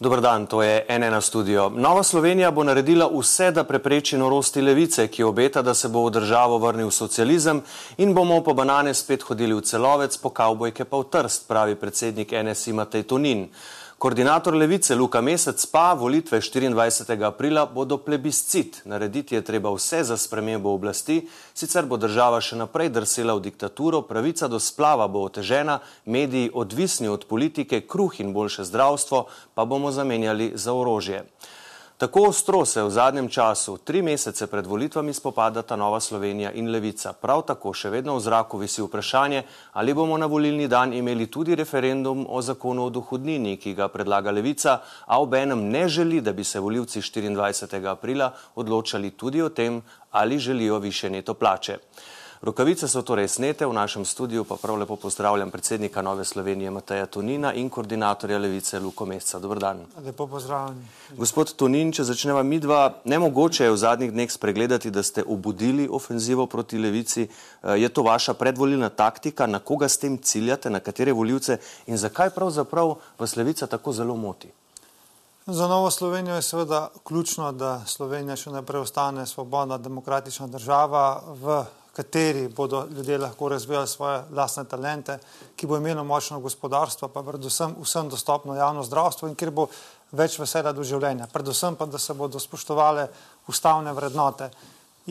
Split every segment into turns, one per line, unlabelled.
Dobr dan, to je NN studio. Nova Slovenija bo naredila vse, da prepreči norosti levice, ki obeta, da se bo v državo vrnil socializem in bomo po banane spet hodili v celovec, po kavbojke pa v trst, pravi predsednik NSI Matej Tonin. Koordinator levice Luka Mesec pa volitve 24. aprila bodo plebiscit. Narediti je treba vse za spremembo oblasti, sicer bo država še naprej drsela v diktaturo, pravica do splava bo otežena, mediji odvisni od politike, kruh in boljše zdravstvo pa bomo zamenjali za orožje. Tako ostro se v zadnjem času, tri mesece pred volitvami, spopadata Nova Slovenija in Levica. Prav tako še vedno v zraku visi vprašanje, ali bomo na volilni dan imeli tudi referendum o zakonu o dohodnini, ki ga predlaga Levica, a obenem ne želi, da bi se voljivci 24. aprila odločali tudi o tem, ali želijo više neto plače. Rokavice so torej snete, v našem studiu pa prav lepo pozdravljam predsednika Nove Slovenije Mateja Tonina in koordinatorja Levice Luko Mesca. Dobr dan.
Lepo pozdravljeni.
Gospod Tonin, če začneva mi dva, nemogoče je v zadnjih dneh spregledati, da ste obudili ofenzivo proti Levici. Je to vaša predvolilna taktika, na koga s tem ciljate, na katere voljivce in zakaj pravzaprav vas Levica tako zelo moti?
Za Novo Slovenijo je seveda ključno, da Slovenija še naprej ostane svobodna, demokratična država v kateri bodo ljudje lahko razvijali svoje lastne talente, ki bo imelo močno gospodarstvo, pa predvsem vsem dostopno javno zdravstvo in kjer bo več vesela do življenja. Predvsem pa, da se bodo spoštovale ustavne vrednote.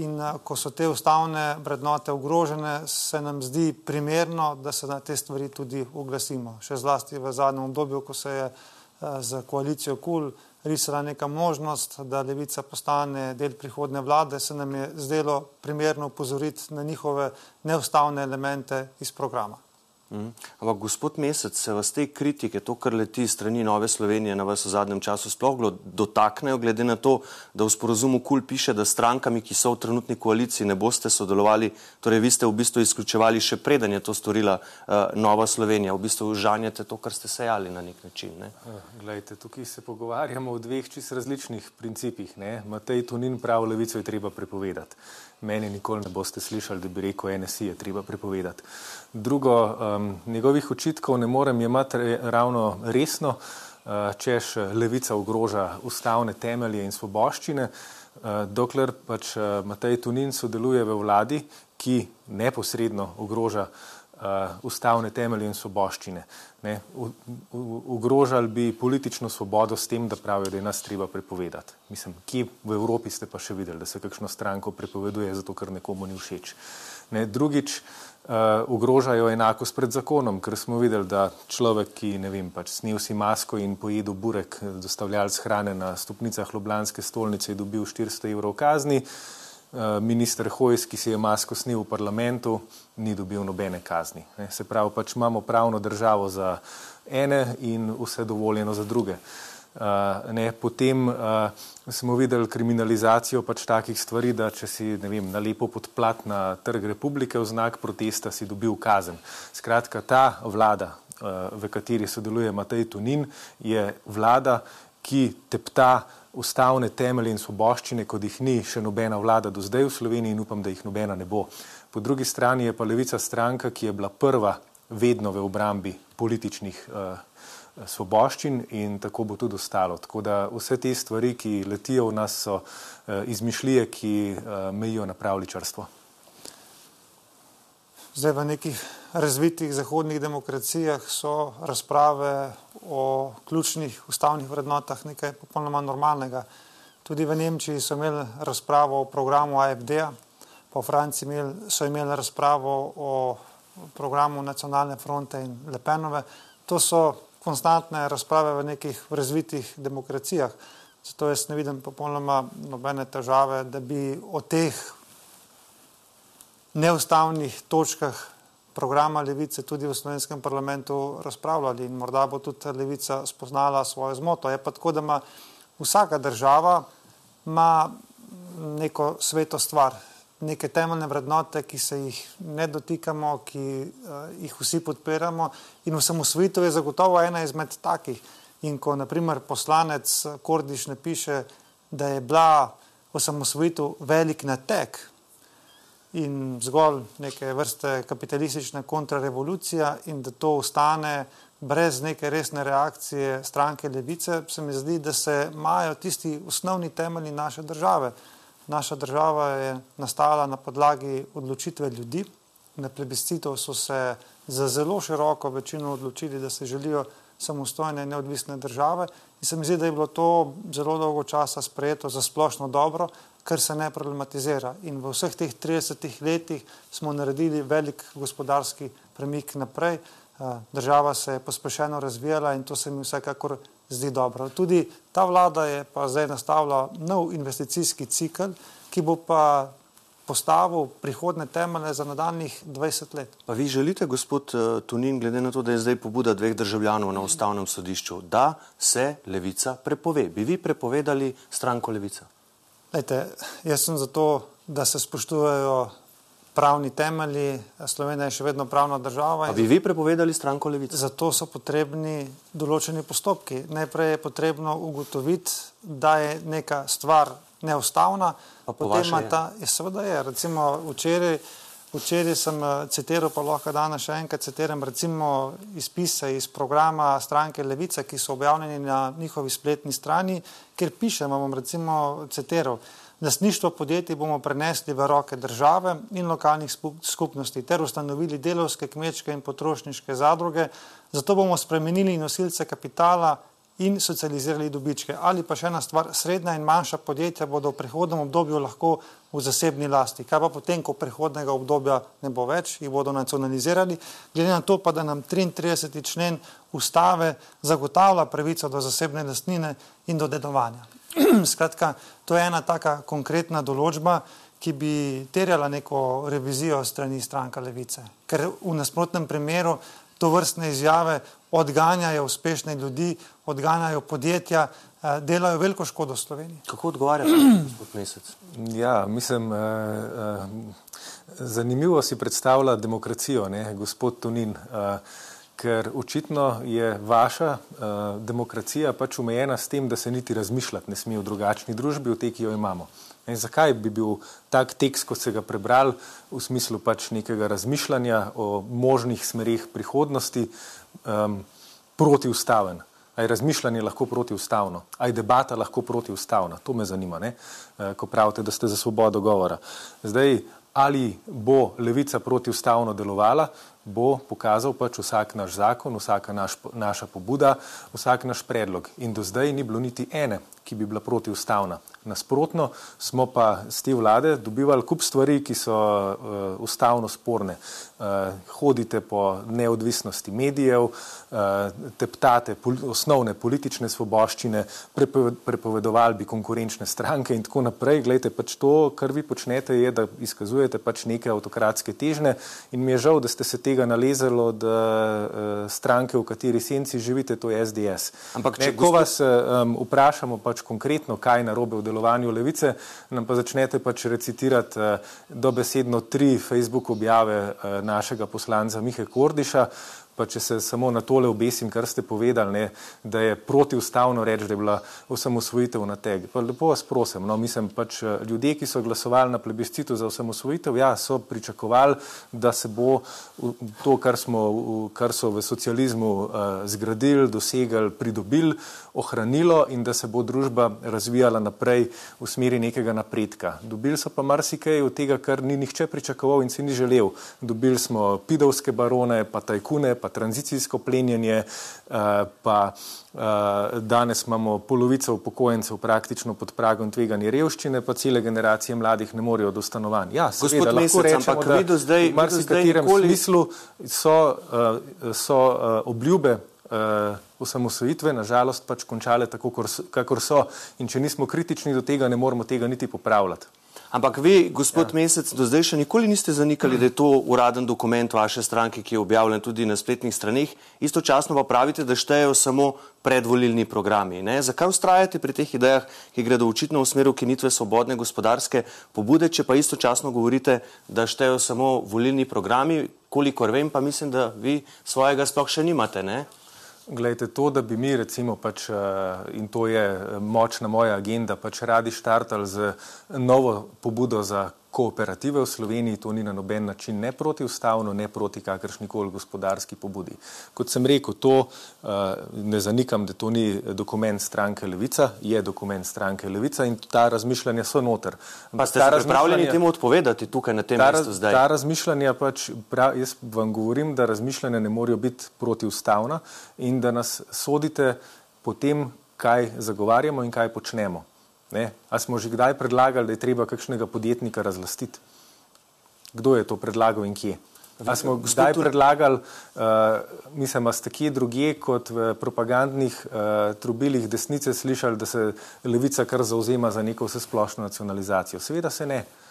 In ko so te ustavne vrednote ogrožene, se nam zdi primerno, da se na te stvari tudi oglasimo. Še zlasti v zadnjem obdobju, ko se je za koalicijo KUL cool risala neka možnost, da levica postane del prihodne vlade, se nam je zdelo primerno upozoriti na njihove neustavne elemente iz programa.
Mhm. Ampak, gospod Mesec, se vas te kritike, to, kar leti strani Nove Slovenije na vas v zadnjem času, sploh dotaknejo, glede na to, da v sporozumu KUL piše, da strankami, ki so v trenutni koaliciji, ne boste sodelovali, torej vi ste v bistvu izključevali še preden je to storila uh, Nova Slovenija, v bistvu žanjete to, kar ste sejali na nek način. Ne?
Eh, glejte, tukaj se pogovarjamo o dveh čist različnih principih. Ne? Matej Tunin prav, levico je treba prepovedati meni nikoli ne boste slišali, da bi rekel, NSI je treba prepovedati. Drugo, um, njegovih očitkov ne morem jemati ravno resno, uh, češ levica ogroža ustavne temelje in svoboščine, uh, dokler pač uh, Matej Tunin sodeluje v vladi, ki neposredno ogroža uh, ustavne temelje in svoboščine. Ne, ogrožali bi politično svobodo s tem, da pravijo, da je nas treba prepovedati. Mislim, kje v Evropi ste pa še videli, da se kakšno stranko prepoveduje, zato ker nekomu ni všeč. Ne, drugič, uh, ogrožajo enakost pred zakonom, ker smo videli, da človek, ki ne vem, pač snil si masko in pojedel burek, dostavljalc hrane na stopnicah Ljubljanske stolnice, je dobil 400 evrov kazni. Uh, Eh, minister Hojs, ki si je masko snil v parlamentu, ni dobil nobene kazni. Se pravi, pač imamo pravno državo za ene in vse dovoljeno za druge. Uh, ne, potem uh, smo videli kriminalizacijo pač takih stvari, da če si vem, nalepo podplat na trg republike v znak protesta, si dobil kazen. Skratka, ta vlada, uh, v kateri sodeluje Matej Tunin, je vlada, ki tepta ustavne temelje in svoboščine, kot jih ni še nobena vlada do zdaj v Sloveniji in upam, da jih nobena ne bo. Po drugi strani je pa levica stranka, ki je bila prva vedno v obrambi političnih uh, svoboščin in tako bo tudi ostalo. Tako da vse te stvari, ki letijo v nas, so uh, izmišljije, ki uh, mejijo na pravličarstvo.
Zdaj v nekih razvitih zahodnih demokracijah so razprave o ključnih ustavnih vrednotah nekaj popolnoma normalnega. Tudi v Nemčiji so imeli razpravo o programu AFD-a, po Franciji so imeli razpravo o programu Nacionalne fronte in Lepenove. To so konstantne razprave v nekih razvitih demokracijah. Zato jaz ne vidim popolnoma nobene težave, da bi o teh neustavnih točkah programa Levice tudi v slovenskem parlamentu razpravljali in morda bo tudi Levica spoznala svojo zmoto. Je pa tako, da ima vsaka država ima neko sveto stvar, neke temeljne vrednote, ki se jih ne dotikamo, ki uh, jih vsi podpiramo in osamosvojitev je zagotovo ena izmed takih. In ko naprimer poslanec Kordiš napiše, da je bila osamosvojitev velik natek, in zgolj neke vrste kapitalistična kontrarevolucija, in da to ostane brez neke resne reakcije stranke Levice, se mi zdi, da se imajo tisti osnovni temelji naše države. Naša država je nastala na podlagi odločitve ljudi. Na plebiscitu so se za zelo široko večino odločili, da se želijo samostojne in neodvisne države. In se mi zdi, da je bilo to zelo dolgo časa sprejeto za splošno dobro, kar se ne problematizira. In v vseh teh 30 letih smo naredili velik gospodarski premik naprej. Eh, država se je pospešeno razvijala in to se mi vsekakor zdi dobro. Tudi ta vlada je pa zdaj nastavila nov investicijski cikl, ki bo pa postavil prihodne temelje za nadaljnih 20 let.
Pa vi želite, gospod eh, Tunin, glede na to, da je zdaj pobuda dveh državljanov na ustavnem sodišču, da se levica prepove? Bi vi prepovedali stranko levica?
Lejte, jaz sem za to, da se spoštujejo pravni temelji, Slovenija je še vedno pravna država.
A bi vi prepovedali stranko levice?
Zato so potrebni določeni postopki. Najprej je potrebno ugotoviti, da je neka stvar neustavna,
pa potem ima
ta, je, seveda je, recimo včeraj, včeraj sem eh, citiral, pa lahko danes še enkrat citiram, recimo izpise iz programa stranke Levice, ki so objavljeni na njihovi spletni strani, kjer pišemo, bom recimo citiral, Lasništvo podjetij bomo prenesli v roke države in lokalnih skupnosti ter ustanovili delovske, kmečke in potrošniške zadruge. Zato bomo spremenili nosilce kapitala in socializirali dobičke. Ali pa še ena stvar, srednja in manjša podjetja bodo v prihodnem obdobju lahko v zasebni lasti. Kaj pa potem, ko prihodnega obdobja ne bo več, jih bodo nacionalizirali. Glede na to pa, da nam 33. člen ustave zagotavlja pravico do zasebne lastnine in do dedovanja. Skratka, to je ena taka konkretna določba, ki bi terjala neko revizijo strani stranka Levice. Ker v nasprotnem primeru to vrstne izjave odganjajo uspešne ljudi, odganjajo podjetja, eh, delajo veliko škodo Sloveniji.
Kako odgovarjate, gospod Mesec?
Ja, mislim, eh, eh, zanimivo si predstavlja demokracijo, ne, gospod Tunin. Eh, ker očitno je vaša uh, demokracija pač omejena s tem, da se niti razmišljati ne sme v drugačni družbi, v tej, ki jo imamo. In zakaj bi bil tak tekst, kot ste ga prebrali, v smislu pač nekega razmišljanja o možnih smerih prihodnosti, um, protiustaven? Je razmišljanje lahko protiustavno? Je debata lahko protiustavna? To me zanima, ne? Eh, ko pravite, da ste za svobodo govora. Zdaj, ali bo levica protiustavno delovala, bo pokazal pač vsak naš zakon, vsaka naš, naša pobuda, vsak naš predlog. In do zdaj ni bilo niti ene, ki bi bila protiustavna. Nasprotno smo pa z te vlade dobivali kup stvari, ki so uh, ustavno sporne. Uh, hodite po neodvisnosti medijev, uh, teptate pol osnovne politične svoboščine, prepovedovali bi konkurenčne stranke in tako naprej. Glejte, pač to, kar vi počnete, je, da izkazujete pač neke avtokratske težne in mi je žal, da ste se tega nalezali od uh, stranke, v kateri senci živite, to je SDS. Ampak, če ne, gospod... vas um, vprašamo pač konkretno, kaj narobe v delovanju levice, nam pa začnete pač recitirati uh, dobesedno tri Facebook objave uh, našega poslanca Mihe Kordiša. Pa če se samo na tole obesim, kar ste povedali, ne, da je protiustavno reči, da je bila osamosvojitev na teg. Pa lepo vas prosim, no, mislim pač eh, ljudje, ki so glasovali na plebiscitu za osamosvojitev, ja, so pričakovali, da se bo to, kar, smo, kar so v socializmu uh, zgradili, dosegali, pridobili, ohranilo in da se bo družba razvijala naprej v smeri nekega napredka. Dobili so pa marsikaj od tega, kar ni nihče pričakoval in si ni želel. Dobili smo pidovske barone, pa tajkune, pa tranzicijsko plenjenje, eh, pa eh, danes imamo polovico upokojencev praktično pod pragom tveganja revščine, pa cele generacije mladih ne morejo do stanovanj. Ja, seveda, lahko rečemo, da v marsikaterem nikoli... smislu so, eh, so obljube osamosvojitve nažalost pač končale tako, kakor so in če nismo kritični do tega, ne moremo tega niti popravljati.
Ampak vi, gospod ja. Mesec, do zdaj še nikoli niste zanikali, da je to uraden dokument vaše stranke, ki je objavljen tudi na spletnih straneh. Istočasno pa pravite, da štejejo samo predvolilni programi. Ne? Zakaj ustrajate pri teh idejah, ki gredo očitno v smer ukinitve svobodne gospodarske pobude, če pa istočasno govorite, da štejejo samo volilni programi, kolikor vem, pa mislim, da vi svojega sploh še nimate. Ne?
Glejte, to, da bi mi, recimo, pač, eh, in to je močna moja agenda, pač radi štartali z novo pobudo za kooperative v Sloveniji, to ni na noben način ne protiustavno, ne proti kakršni koli gospodarski pobudi. Kot sem rekel, to uh, ne zanikam, da to ni dokument stranke Levica, je dokument stranke Levica in ta razmišljanja so noter.
Pa ste pripravljeni temu odpovedati tukaj na tem
ta,
mestu zdaj?
Ta razmišljanja pač, prav, jaz vam govorim, da razmišljanja ne morejo biti protiustavna in da nas sodite po tem, kaj zagovarjamo in kaj počnemo. Ne? A smo že kdaj predlagali, da je treba kakšnega podjetnika razlastiti? Kdo je to predlagal in kje? A smo kdaj predlagali, uh, mislim, da ste kje drugje kot v propagandnih uh, trubilih desnice slišali, da se levica kar zauzema za neko vse splošno nacionalizacijo? Seveda se ne. Um,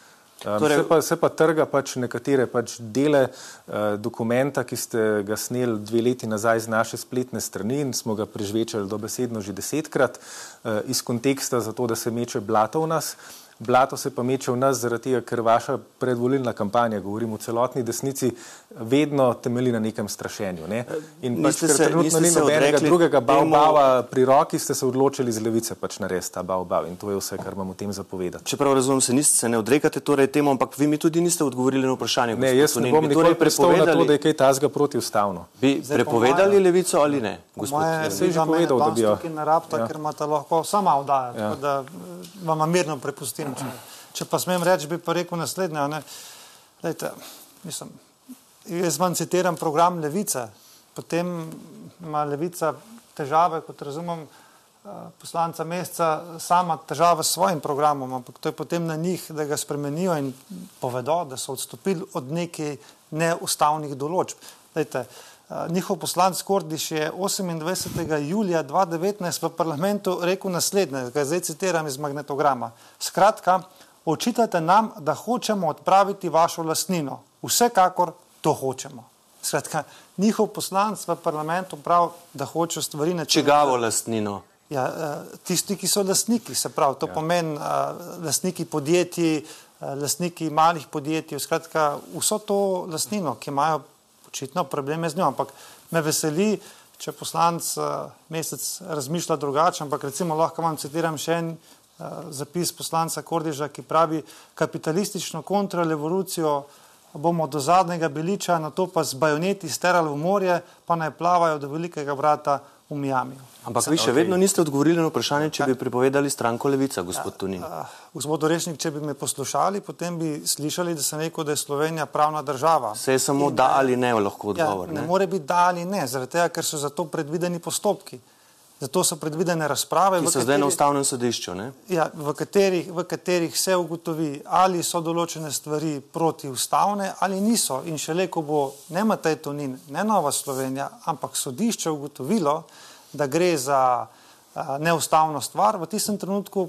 torej, se, pa, se pa trga pač nekatere pač dele uh, dokumenta, ki ste ga sneli dve leti nazaj z naše spletne strani in smo ga prežvečali dobesedno že desetkrat uh, iz konteksta, zato da se meče blato v nas. Uh, blato se pa meče v nas, zaradi tega, ker vaša predvolilna kampanja, govorim o celotni desnici, vedno temelji na nekem strašenju. Ne? In pač, ker se, trenutno ni nobenega drugega baobaba pri roki, ste se odločili z levice pač narediti ta baobab in to je vse, kar imam o tem zapovedati.
Čeprav razumem, se, niste, se ne odrekate torej temu, ampak vi mi tudi niste odgovorili na vprašanje.
Ne, jaz ne bom nikoli prepovedal to, da je kaj tazga protiustavno.
Bi Zdaj, prepovedali moje, levico ali ne?
Moje, se je že povedal, da bi jo. Ja. Ker imate lahko sama oddaja, ja. da vam mirno prepustim. Če, pa smem reči, bi pa rekel naslednje. Lejte, mislim, jaz vam citiram program Levice, potem ima Levica težave, kot razumem, eh, poslanca meseca, sama težava s svojim programom, ampak to je potem na njih, da ga spremenijo in povedo, da so odstopili od nekih neustavnih določb. Lejte, Eh, njihov poslanec Kordiš je 28. julija 2019 v parlamentu rekel naslednje, ga zdaj citiram iz magnetograma. Skratka, očitate nam, da hočemo odpraviti vašo lastnino. Vsekakor to hočemo. Skratka, njihov poslanec v parlamentu pravi, da hoče stvari
načeti. Čigavo lastnino?
Ja, eh, tisti, ki so lastniki, se pravi, to ja. pomeni uh, lastniki podjetij, uh, lastniki malih podjetij, skratka, vso to lastnino, ki imajo očitno problem je z njo. Ampak me veseli, če poslanc uh, mesec razmišlja drugače. Ampak recimo lahko vam citiram še en uh, zapis poslanca Kordiža, ki pravi: kapitalistično kontrarevolucijo bomo do zadnjega beliča, na to pa z bajoneti sterali v morje, pa naj plavajo do velikega vrata v Mijamiju.
Ampak vi še okay. vedno niste odgovorili na vprašanje, če bi pripovedali stranko Levica, gospod Tunin. Ja,
gospod Orešnik, če bi me poslušali, potem bi slišali, da sem rekel, da je Slovenija pravna država.
Se je samo in, da ali ne lahko odgovor.
Ja, ne, ne more biti da ali ne, zaradi tega, ker so za to predvideni postopki. Zato so predvidene razprave.
Ki so kateri, zdaj na ustavnem sodišču.
Ja, v, katerih, v katerih se ugotovi, ali so določene stvari protiustavne ali niso. In šele, ko bo ne Matej Tonin, ne Nova Slovenija, ampak sodišče ugotovilo, da gre za neustavno stvar, v tistem trenutku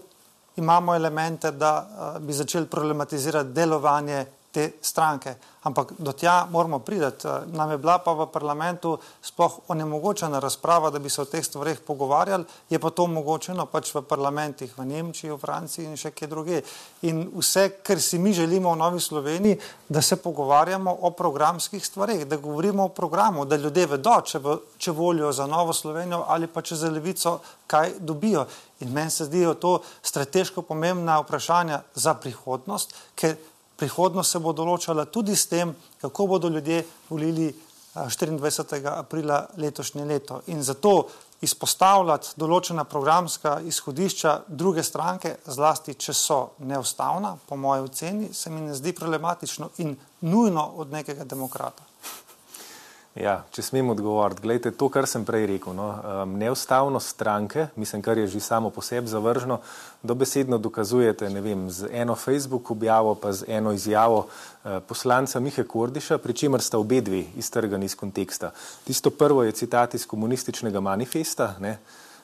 imamo elemente, da bi začeli problematizirati delovanje te stranke ampak do tja moramo priti. Nam je bila pa v parlamentu sploh onemogočena razprava, da bi se o teh stvarih pogovarjali, je pa to omogočeno pač v parlamentih v Nemčiji, v Franciji in še kje druge. In vse, kar si mi želimo v Novi Sloveniji, da se pogovarjamo o programskih stvarih, da govorimo o programu, da ljudje vedo, če, v, če volijo za Novo Slovenijo ali pa če za levico, kaj dobijo. In meni se zdijo to strateško pomembna vprašanja za prihodnost, ker prihodnost se bo določala tudi s tem, kako bodo ljudje volili 24. aprila letošnje leto. In zato izpostavljati določena programska izhodišča druge stranke, zlasti če so neustavna, po moje oceni, se mi ne zdi problematično in nujno od nekega demokrata.
Ja, če smem odgovoriti, gledajte, to, kar sem prej rekel, no, um, neustavnost stranke, mislim, kar je že samo po sebi zavržno, dobesedno dokazujete vem, z eno Facebook objavo, pa z eno izjavo uh, poslanca Mihe Kordiša, pri čemer sta obe dve iztrgani iz konteksta. Tisto prvo je citat iz komunističnega manifesta, ne,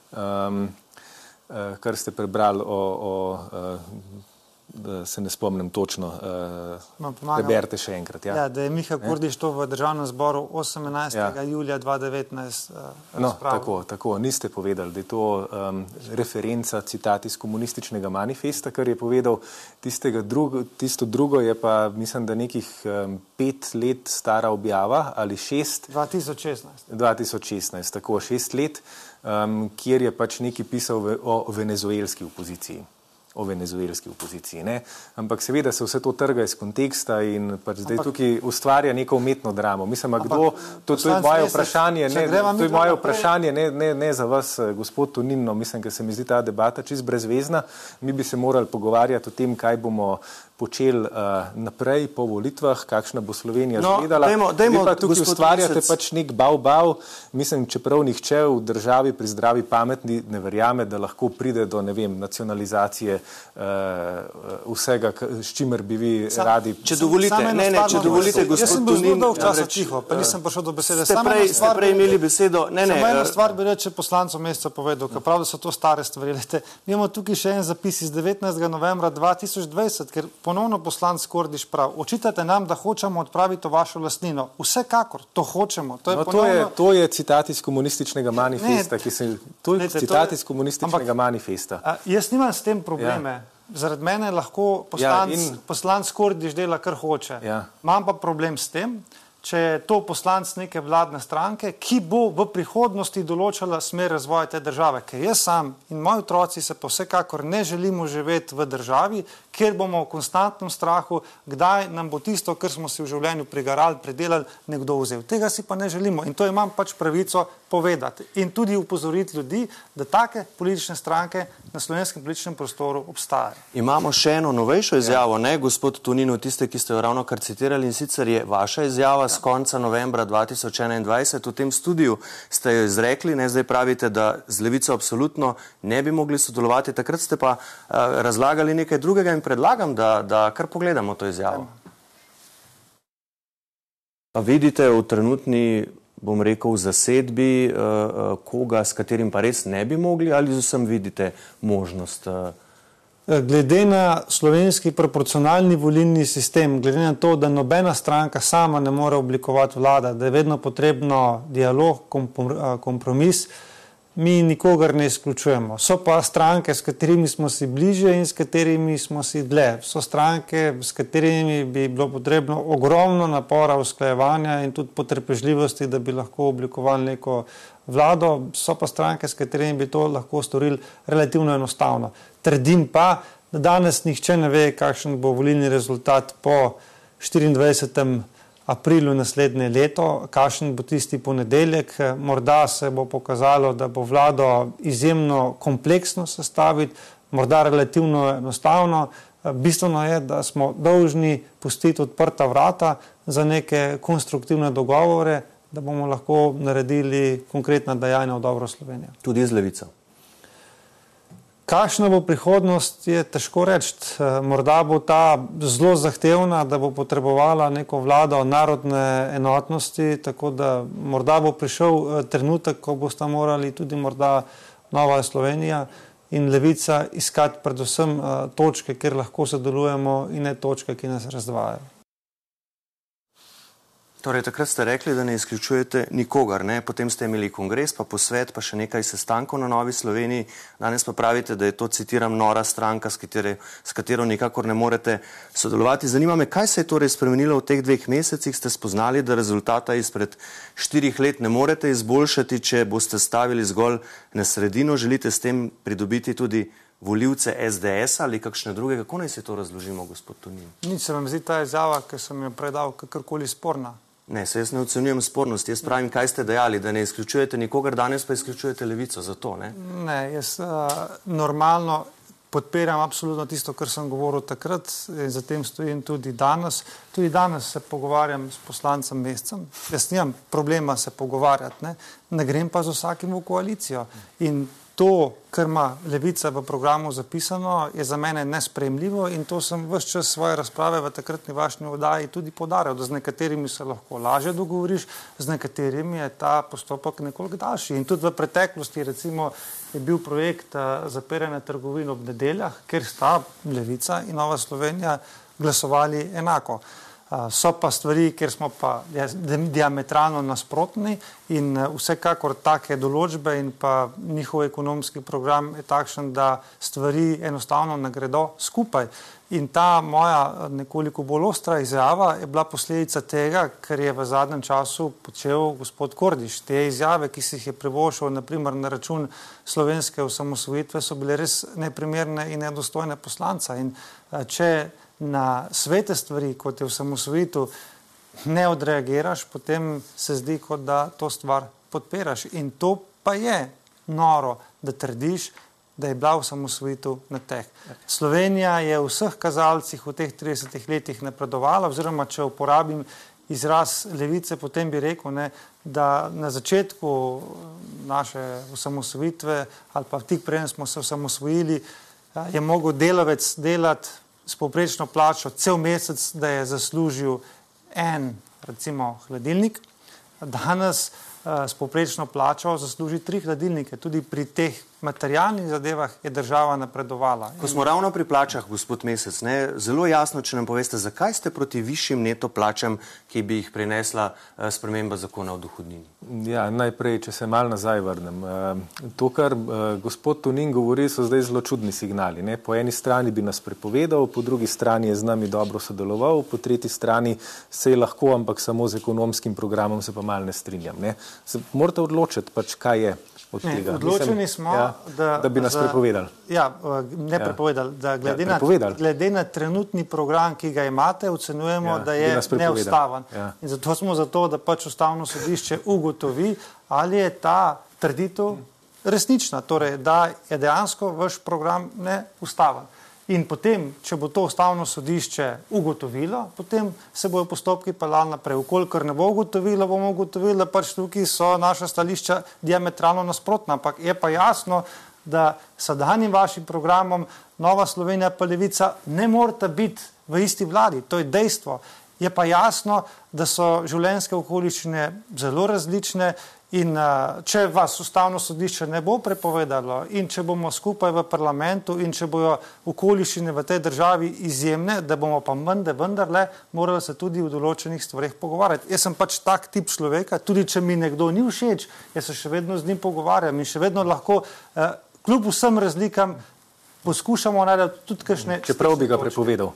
um, uh, kar ste prebrali o, o uh, se ne spomnim točno. Uh, preberite še enkrat.
Ja. Ja, da je Miha Kurdiš to v državnem zboru 18. Ja. julija 2019. Uh,
no, tako, tako, niste povedali, da je to um, referenca, citat iz komunističnega manifesta, kar je povedal. Drugo, tisto drugo je pa, mislim, da nekih um, pet let stara objava ali šest.
2016.
2016, tako šest let, um, kjer je pač nekaj pisal v, o venezuelski opoziciji o venezuelski opoziciji. Ne? Ampak seveda se vse to trga iz konteksta in pač zdaj ampak, tukaj ustvarja neko umetno dramo. Mislim, ampak, kdo, to, to je moje vprašanje, ne, to je moje vprašanje ne, ne, ne za vas, eh, gospod Tonino, mislim, ker se mi zdi ta debata čist brezvezna. Mi bi se morali pogovarjati o tem, kaj bomo počeli uh, naprej po volitvah, kakšna bo Slovenija no, izgledala. Dajmo, dajmo, pa tukaj ustvarjate pač nek bav-bav, mislim, čeprav nihče v državi pri zdravi pametni ne verjame, da lahko pride do, ne vem, nacionalizacije uh, vsega, s čimer bi vi Sam, radi.
Če dovolite, ne, ne, če dovolite, gospod
Jaz sem bil zelo dolg časa tiho, pa nisem prišel do besede.
Ste prej, ste prej imeli besedo. Ne, ne,
samo eno stvar bi reče poslancov meseca povedal, ker prav, da so to stare stvari. Mi imamo tukaj še en zapis iz 19. novembra 2020, ker ponovno poslanc Kordiš prav. Očitate nam, da hočemo odpraviti vašo lastnino. Vsekakor, to hočemo. To je,
no,
ponovno...
to je, to je citat iz komunističnega manifesta. Ne, se, to je Lejte, citat to je... iz komunističnega Ampak, manifesta.
A, jaz nimam s tem probleme. Ja. Zaradi mene lahko poslanc, ja, in... poslanc Kordiš dela, kar hoče. Ja. Imam pa problem s tem, če je to poslanc neke vladne stranke, ki bo v prihodnosti določala smer razvoja te države. Ker jaz sam in moji otroci se pa vsekakor ne želimo živeti v državi, kjer bomo v konstantnem strahu, kdaj nam bo tisto, kar smo si v življenju prigarali, predelali, nekdo vzel. Tega si pa ne želimo in to imam pač pravico povedati in tudi upozoriti ljudi, da take politične stranke na slovenskem političnem prostoru obstajajo.
Imamo še eno novejšo izjavo, ja. ne, gospod Tunino, tiste, ki ste jo ravno kar citirali in sicer je vaša izjava z ja. konca novembra 2021 v tem studiu, ste jo izrekli, ne, zdaj pravite, da z levico absolutno ne bi mogli sodelovati, takrat ste pa uh, razlagali nekaj drugega in predlagam, da, da kar pogledamo to izjavo. Pa vidite v trenutni bom rekel, zasedbi, uh, uh, koga, s katerim pa res ne bi mogli, ali z vsem vidite možnost? Uh...
Glede na slovenski proporcionalni volilni sistem, glede na to, da nobena stranka sama ne more oblikovati vlada, da je vedno potrebno dialog, kompromis, mi nikogar ne izključujemo. So pa stranke, s katerimi smo si bliže in s katerimi smo si dlje. So stranke, s katerimi bi bilo potrebno ogromno napora, usklajevanja in tudi potrpežljivosti, da bi lahko oblikovali neko vlado. So pa stranke, s katerimi bi to lahko storili relativno enostavno. Trdim pa, da danes nihče ne ve, kakšen bo volilni rezultat po 24 aprilu naslednje leto, kakšen bo tisti ponedeljek. Morda se bo pokazalo, da bo vlado izjemno kompleksno sestaviti, morda relativno enostavno. Bistveno je, da smo dolžni pustiti odprta vrata za neke konstruktivne dogovore, da bomo lahko naredili konkretna dejanja v dobro Slovenije.
Tudi z levico.
Kakšna bo prihodnost, je težko reči. Eh, morda bo ta zelo zahtevna, da bo potrebovala neko vlado narodne enotnosti, tako da morda bo prišel eh, trenutek, ko boste morali tudi morda Nova Slovenija in Levica iskati predvsem eh, točke, kjer lahko sodelujemo in ne točke, ki nas razdvajajo.
Torej, takrat ste rekli, da ne izključujete nikogar, ne? potem ste imeli kongres, pa posvet, pa še nekaj sestankov na Novi Sloveniji. Danes pa pravite, da je to, citiram, nora stranka, s, katere, s katero nikakor ne morete sodelovati. Zanima me, kaj se je torej spremenilo v teh dveh mesecih? Ste spoznali, da rezultata izpred štirih let ne morete izboljšati, če boste stavili zgolj na sredino, želite s tem pridobiti tudi voljivce SDS ali kakšne druge. Kako naj se to razložimo, gospod Tonin?
Nič se vam zdi ta izjava, ki sem jo predal, kakorkoli sporna.
Ne, se jaz ne ocenjujem spornosti. Jaz pravim, kaj ste dejali, da ne izključujete nikogar, danes pa izključujete levico. Zato, ne?
ne, jaz uh, normalno podpiram absolutno tisto, kar sem govoril takrat in zatem stojim tudi danes. Tudi danes se pogovarjam s poslancem mesecem. Jaz nimam problema se pogovarjati, ne, ne grem pa z vsakim v koalicijo. In to, kar ima levica v programu zapisano, je za mene nespremljivo in to sem vse čas svoje razprave v takratni vašni oddaji tudi podaril, da z nekaterimi se lahko laže dogovoriš, z nekaterimi je ta postopek nekoliko daljši. In tudi v preteklosti, recimo, je bil projekt uh, zapiranja trgovin ob nedeljah, ker sta levica in Nova Slovenija glasovali enako. So pa stvari, kjer smo pa diametralno nasprotni in vsekakor take določbe in pa njihov ekonomski program je takšen, da stvari enostavno ne gredo skupaj. In ta moja nekoliko bolj ostra izjava je bila posledica tega, ker je v zadnjem času počel gospod Kordiš. Te izjave, ki si jih je privošil, naprimer na račun slovenske osamosvojitve, so bile res neprimerne in nedostojne poslanca. In če na svete stvari, kot je osamosvojitev, ne odreagiraš, potem se zdi, kot da to stvar podpiraš. In to pa je noro, da trdiš, da je bila osamosvojitev na teh. Slovenija je v vseh kazalcih v teh 30 letih napredovala, oziroma če uporabim izraz levice, potem bi rekel, ne, da na začetku naše osamosvojitve ali pa tik preden smo se osamosvojili, je mogel delavec delati s povprečno plačo cel mesec, da je zaslužil en, recimo, hladilnik. Danes uh, s povprečno plačo zasluži tri hladilnike. Tudi pri teh materialnih zadevah je država napredovala.
Ko smo ravno pri plačah, gospod Mesec, ne, zelo jasno, če nam poveste, zakaj ste proti višjim neto plačam, ki bi jih prinesla uh, sprememba zakona o dohodnini?
Ja, najprej, če se mal nazaj vrnem. Uh, to, kar uh, gospod Tunin govori, so zdaj zelo čudni signali. Ne. Po eni strani bi nas prepovedal, po drugi strani je z nami dobro sodeloval, po tretji strani se je lahko, ampak samo z ekonomskim programom se pa mal ne strinjam. Ne. Morate odločiti, pač, kaj je od
ne,
tega.
Odločeni Mislim, smo, ja,
da, da bi nas za, prepovedali.
Ja, ne ja. prepovedali. Da glede, ja,
prepovedali.
Na, glede na trenutni program, ki ga imate, ocenjujemo, ja, da je neustaven. Ja. In zato smo zato, da pač ustavno sodišče ugotovi, ali je ta trditev resnična, torej da je dejansko vaš program neustaven. In potem, če bo to ustavno sodišče ugotovilo, potem se bojo postopki pelali naprej. Ukolikor ne bo ugotovilo, bomo ugotovili, da pač tukaj so naša stališča diametralno nasprotna. Ampak je pa jasno, da sedanjim vašim programom Nova Slovenija pa Levica ne morata biti v isti vladi. To je dejstvo. Je pa jasno, da so življenjske okoliščine zelo različne In uh, če vas ustavno sodišče ne bo prepovedalo, in če bomo skupaj v parlamentu, in če bojo okoliščine v tej državi izjemne, da bomo pa mende vendarle morali se tudi v določenih stvarih pogovarjati. Jaz sem pač tak tip človeka, tudi če mi nekdo ni všeč, jaz se še vedno z njim pogovarjam in še vedno lahko, uh, kljub vsem razlikam, poskušamo najti tudi kakšne.
Čeprav bi ga prepovedal.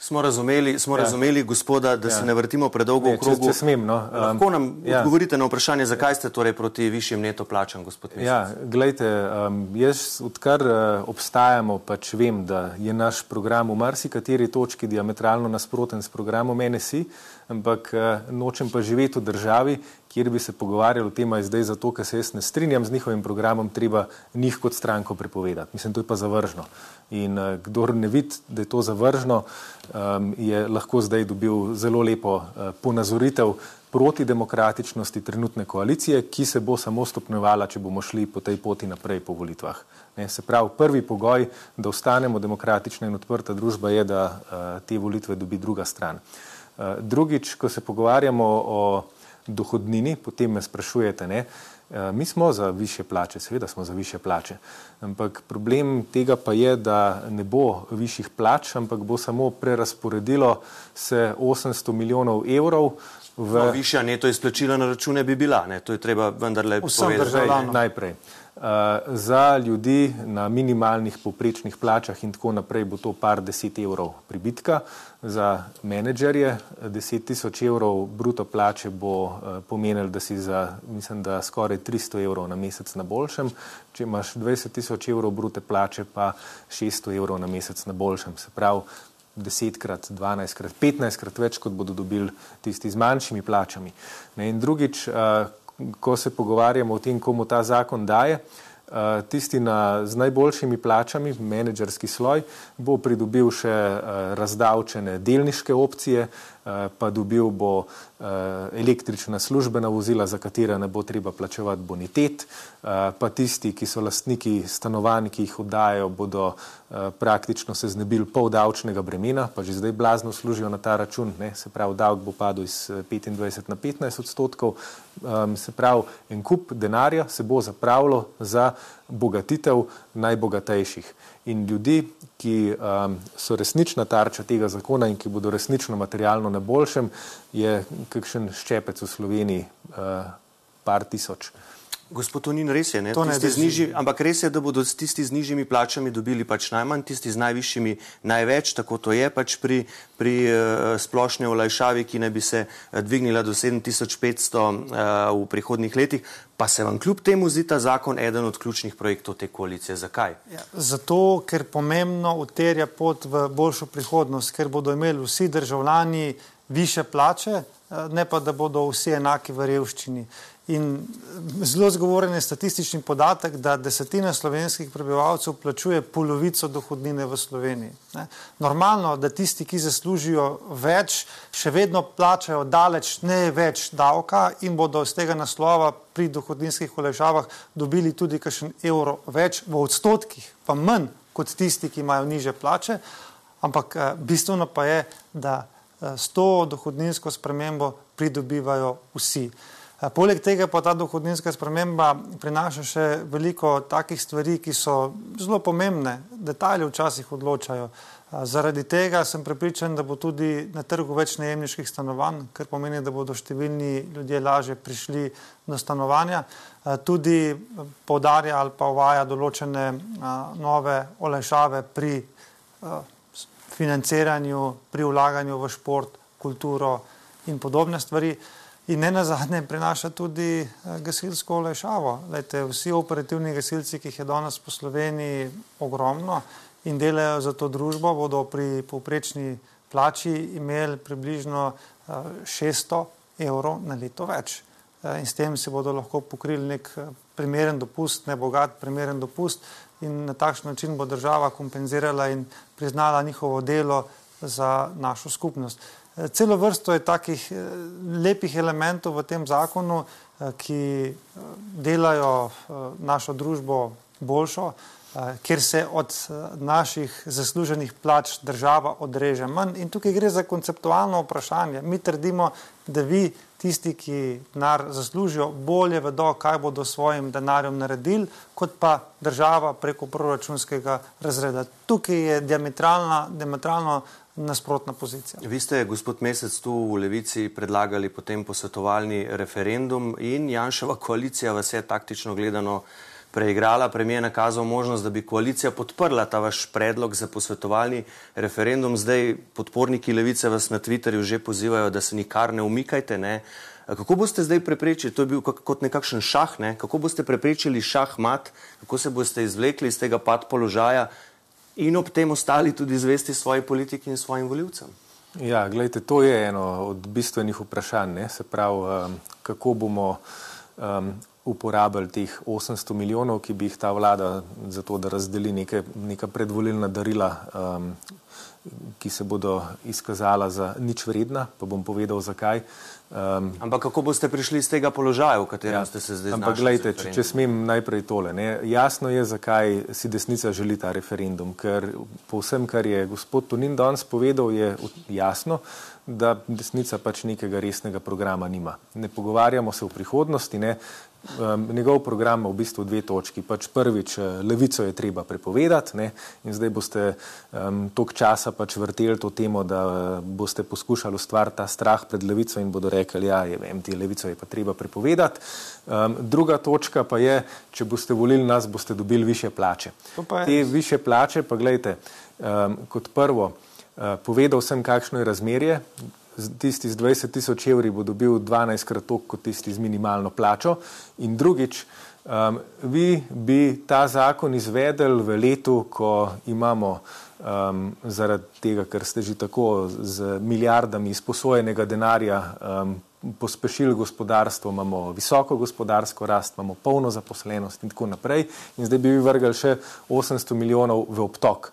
Smo razumeli, smo ja. razumeli gospoda, da ja. se ne vrtimo predolgo v krogu.
Če, če smem, no.
Lahko nam ja. odgovorite na vprašanje, zakaj ste torej proti višjim neto plačam, gospod Mesec?
Ja, gledajte, um, jaz odkar uh, obstajamo, pač vem, da je naš program v marsikateri točki diametralno nasproten s programom NSI, ampak uh, nočem pa živeti v državi, kjer bi se pogovarjali o tem, zdaj zato, ker se jaz ne strinjam z njihovim programom, treba njih kot stranko prepovedati. Mislim, to je pa zavržno. In uh, kdor ne vidi, da je to zavržno, um, je lahko zdaj dobil zelo lepo uh, ponazoritev proti demokratičnosti trenutne koalicije, ki se bo samo stopnjevala, če bomo šli po tej poti naprej po volitvah. Ne, se pravi, prvi pogoj, da ostanemo demokratična in odprta družba, je, da uh, te volitve dobi druga stran. Uh, drugič, ko se pogovarjamo o dohodnini, potem me sprašujete, ne, eh, mi smo za više plače, seveda smo za više plače, ampak problem tega pa je, da ne bo višjih plač, ampak bo samo prerasporedilo se 800 milijonov evrov. V...
No, višja neto izplačila na račune bi bila, ne? to je treba vendarle povedati
najprej. Uh, za ljudi na minimalnih poprečnih plačah in tako naprej bo to par deset evrov pribitka. Za menedžerje deset tisoč evrov bruto plače bo uh, pomenilo, da si za, mislim, da skoraj 300 evrov na mesec na boljšem. Če imaš 20 tisoč evrov brute plače, pa 600 evrov na mesec na boljšem. Se pravi, desetkrat, dvanajstkrat, petnajstkrat več, kot bodo dobili tisti z manjšimi plačami. Ne, in drugič, uh, ko se pogovarjamo o tem, komu ta zakon daje, eh, tisti na, z najboljšimi plačami, menedžerski sloj, bo pridobil še eh, razdavčene delniške opcije, pa dobil bo električna službena vozila, za katera ne bo treba plačevati bonitet, pa tisti, ki so lastniki stanovanj, ki jih oddajo, bodo praktično se znebili pol davčnega bremena, pa že zdaj blazno služijo na ta račun, ne? se pravi, davek bo padel iz 25 na 15 odstotkov, se pravi, en kup denarja se bo zapravilo za bogatitev najbogatejših. In ljudi, ki um, so resnična tarča tega zakona in ki bodo resnično materialno na boljšem, je kakšen ščepec v Sloveniji, uh, par tisoč.
Gospod Tonin, res je, ne? To tisti ne z nižji, ampak res je, da bodo tisti z nižjimi plačami dobili pač najmanj, tisti z najvišjimi največ, tako to je pač pri, pri uh, splošni olajšavi, ki naj bi se uh, dvignila do 7500 uh, v prihodnih letih. Pa se vam kljub temu zdi ta zakon eden od ključnih projektov te koalicije. Zakaj?
Ja, zato, ker pomembno uterja pot v boljšo prihodnost, ker bodo imeli vsi državljani više plače, ne pa da bodo vsi enaki v revščini. In zelo zgovoren je statistični podatek, da desetina slovenskih prebivalcev plačuje polovico dohodnine v Sloveniji. Ne. Normalno, da tisti, ki zaslužijo več, še vedno plačajo daleč ne več davka in bodo z tega naslova pri dohodninskih olajšavah dobili tudi kakšen evro več v odstotkih, pa manj kot tisti, ki imajo niže plače. Ampak eh, bistveno pa je, da eh, s to dohodninsko spremembo pridobivajo vsi. Poleg tega pa ta dohodninska sprememba prinaša še veliko takih stvari, ki so zelo pomembne, detalje včasih odločajo. Zaradi tega sem prepričan, da bo tudi na trgu več najemniških stanovanj, kar pomeni, da bodo številni ljudje lažje prišli do stanovanja. Tudi povdarja ali pa uvaja določene nove olajšave pri financiranju, pri vlaganju v šport, kulturo in podobne stvari. In ne na zadnje prinaša tudi eh, gasilsko olajšavo. Lejte, vsi operativni gasilci, ki jih je danes po Sloveniji ogromno in delajo za to družbo, bodo pri povprečni plači imeli približno 600 eh, evrov na leto več. Eh, in s tem si bodo lahko pokrili nek primeren dopust, ne bogat, primeren dopust in na takšen način bo država kompenzirala in priznala njihovo delo za našo skupnost. Celo vrsto je takih eh, lepih elementov v tem zakonu, eh, ki eh, delajo našo družbo boljšo, ker se od naših zasluženih plač država odreže manj. In tukaj gre za konceptualno vprašanje. Mi trdimo, da vi, tisti, ki denar zaslužijo, bolje vedo, kaj bodo s svojim denarjem naredili, kot pa država preko proračunskega razreda. Tukaj je diametralno, diametralno nasprotna pozicija.
Vi ste, gospod Mesec, tu v Levici predlagali potem posvetovalni referendum in Janševa koalicija vas je taktično gledano preigrala. Premijer je nakazal možnost, da bi koalicija podprla ta vaš predlog za posvetovalni referendum. Zdaj podporniki Levice vas na Twitterju že pozivajo, da se nikar ne umikajte. Ne? Kako boste zdaj preprečili, to je bil kot nekakšen šah, ne? kako boste preprečili šah mat, kako se boste izvlekli iz tega pad položaja, in ob tem ostali tudi zvesti svoji politiki in svojim voljivcem.
Ja, gledajte, to je eno od bistvenih vprašanj. Ne? Se pravi, um, kako bomo um, uporabili teh 800 milijonov, ki bi jih ta vlada za to, da razdeli neke, neka predvolilna darila, um, ki se bodo izkazala za nič vredna, pa bom povedal zakaj.
Um, ampak kako boste prišli iz tega položaja, v katerem ja, ste se zdaj znašli?
Ampak gledajte, če, če smem najprej tole. Ne, jasno je, zakaj si desnica želi ta referendum, ker po vsem, kar je gospod Tonin danes povedal, je jasno, da desnica pač nekega resnega programa nima. Ne pogovarjamo se o prihodnosti, ne, Um, njegov program ima v bistvu dve točki. Pač prvič, eh, levico je treba prepovedati ne? in zdaj boste um, toliko časa pač vrteli to temo, da uh, boste poskušali ustvariti ta strah pred levico in bodo rekli, ja, je, vem, ti levico je pa treba prepovedati. Um, druga točka pa je, če boste volili nas, boste dobili više plače. Te više plače pa gledajte, um, kot prvo, uh, povedal sem, kakšno je razmerje, tisti z 20 tisoč evri bo dobil 12 krat toliko kot tisti z minimalno plačo. In drugič, um, vi bi ta zakon izvedeli v letu, ko imamo um, zaradi tega, ker ste že tako z milijardami izposojenega denarja um, pospešili gospodarstvo, imamo visoko gospodarsko rast, imamo polno zaposlenost in tako naprej. In zdaj bi vi vrgali še 800 milijonov v obtok.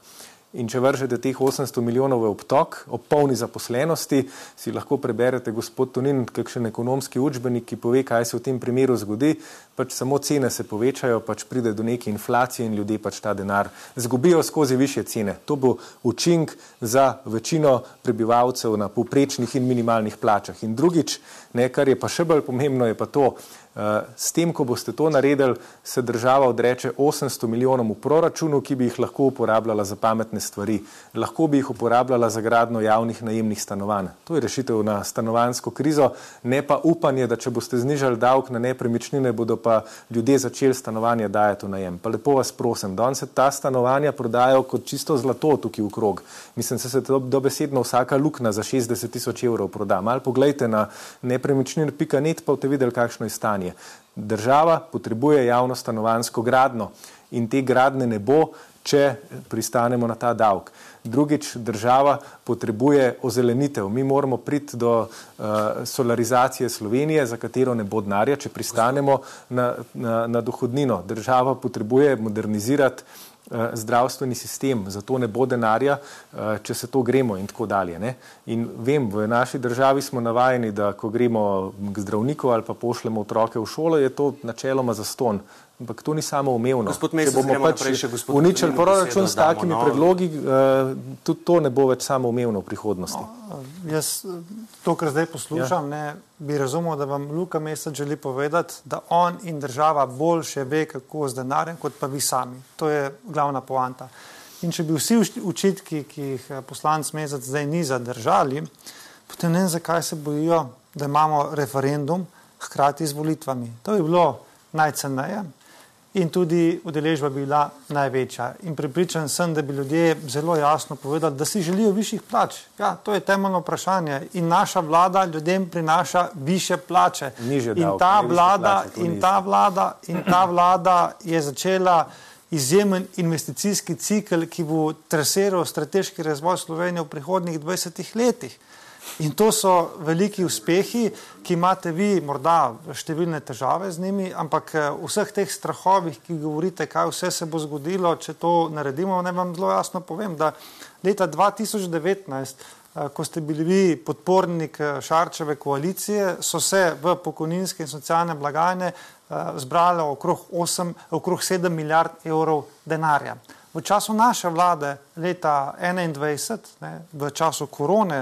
In če vržete teh 800 milijonov v obtok, ob polni zaposlenosti, si lahko preberete, gospod Tonin, kakšen ekonomski učbenik, ki pove, kaj se v tem primeru zgodi. Pač samo cene se povečajo, pač pride do neke inflacije in ljudje pač ta denar zgubijo skozi više cene. To bo učink za večino prebivalcev na poprečnih in minimalnih plačah. In drugič, ne, kar je pa še bolj pomembno, je pa to, s tem, ko boste to naredili, se država odreče 800 milijonom v proračunu, ki bi jih lahko uporabljala za pametne stvari. Lahko bi jih uporabljala za gradno javnih najemnih stanovanj. To je rešitev na stanovansko krizo, ne pa upanje, da če boste znižali davek na nepremičnine, bodo pa ljudje začeli stanovanje dajati v najem. Pa lepo vas prosim, danes se ta stanovanja prodajo kot čisto zlato tukaj v krog. Mislim, se se to dobesedno vsaka lukna za 60 tisoč evrov proda. Mal pogledajte na nepremičnin.net, pa boste videli, kakšno je stanje stanovanje. Država potrebuje javno stanovansko gradno in te gradne ne bo, če pristanemo na ta davek. Drugič, država potrebuje ozelenitev. Mi moramo priti do uh, solarizacije Slovenije, za katero ne bo denarja, če pristanemo na, na, na dohodnino. Država potrebuje modernizirati zdravstveni sistem, zato ne bo denarja, eh, če se to gremo in tako dalje. Ne? In vem, v naši državi smo navajeni, da ko gremo k zdravniku ali pa pošljemo otroke v šolo, je to načeloma zaston. Ampak to ni samo umevno.
Če bomo pač
uničili proračun s takimi no. predlogi, uh, tudi to ne bo več samo umevno v prihodnosti. No,
jaz to, kar zdaj poslušam, ja. ne, bi razumel, da vam Luka Mesec želi povedati, da on in država boljše ve, kako z denarjem, kot pa vi sami. To je glavna poanta. In če bi vsi učitki, ki jih eh, poslanc Mesec zdaj ni zadržali, potem ne vem, zakaj se bojijo, da imamo referendum hkrati z volitvami. To bi bilo najceneje in tudi udeležba bi bila največja. In pripričan sem, da bi ljudje zelo jasno povedali, da si želijo višjih plač. Ja, to je temeljno vprašanje. In naša vlada ljudem prinaša više plače.
In
ta, vlada, in, ta vlada, in ta vlada je začela izjemen investicijski cikl, ki bo trasiral strateški razvoj Slovenije v prihodnjih 20 letih. In to so veliki uspehi, ki imate vi, morda številne težave z njimi, ampak eh, vseh teh strahovih, ki govorite, kaj vse se bo zgodilo, če to naredimo, ne vam zelo jasno povem, da leta 2019, eh, ko ste bili vi podpornik eh, Šarčeve koalicije, so se v pokojninske in socialne blagajne zbrali okrog, 8, okrog 7 milijard evrov denarja. V času naše vlade leta 2021, ne, v času korone,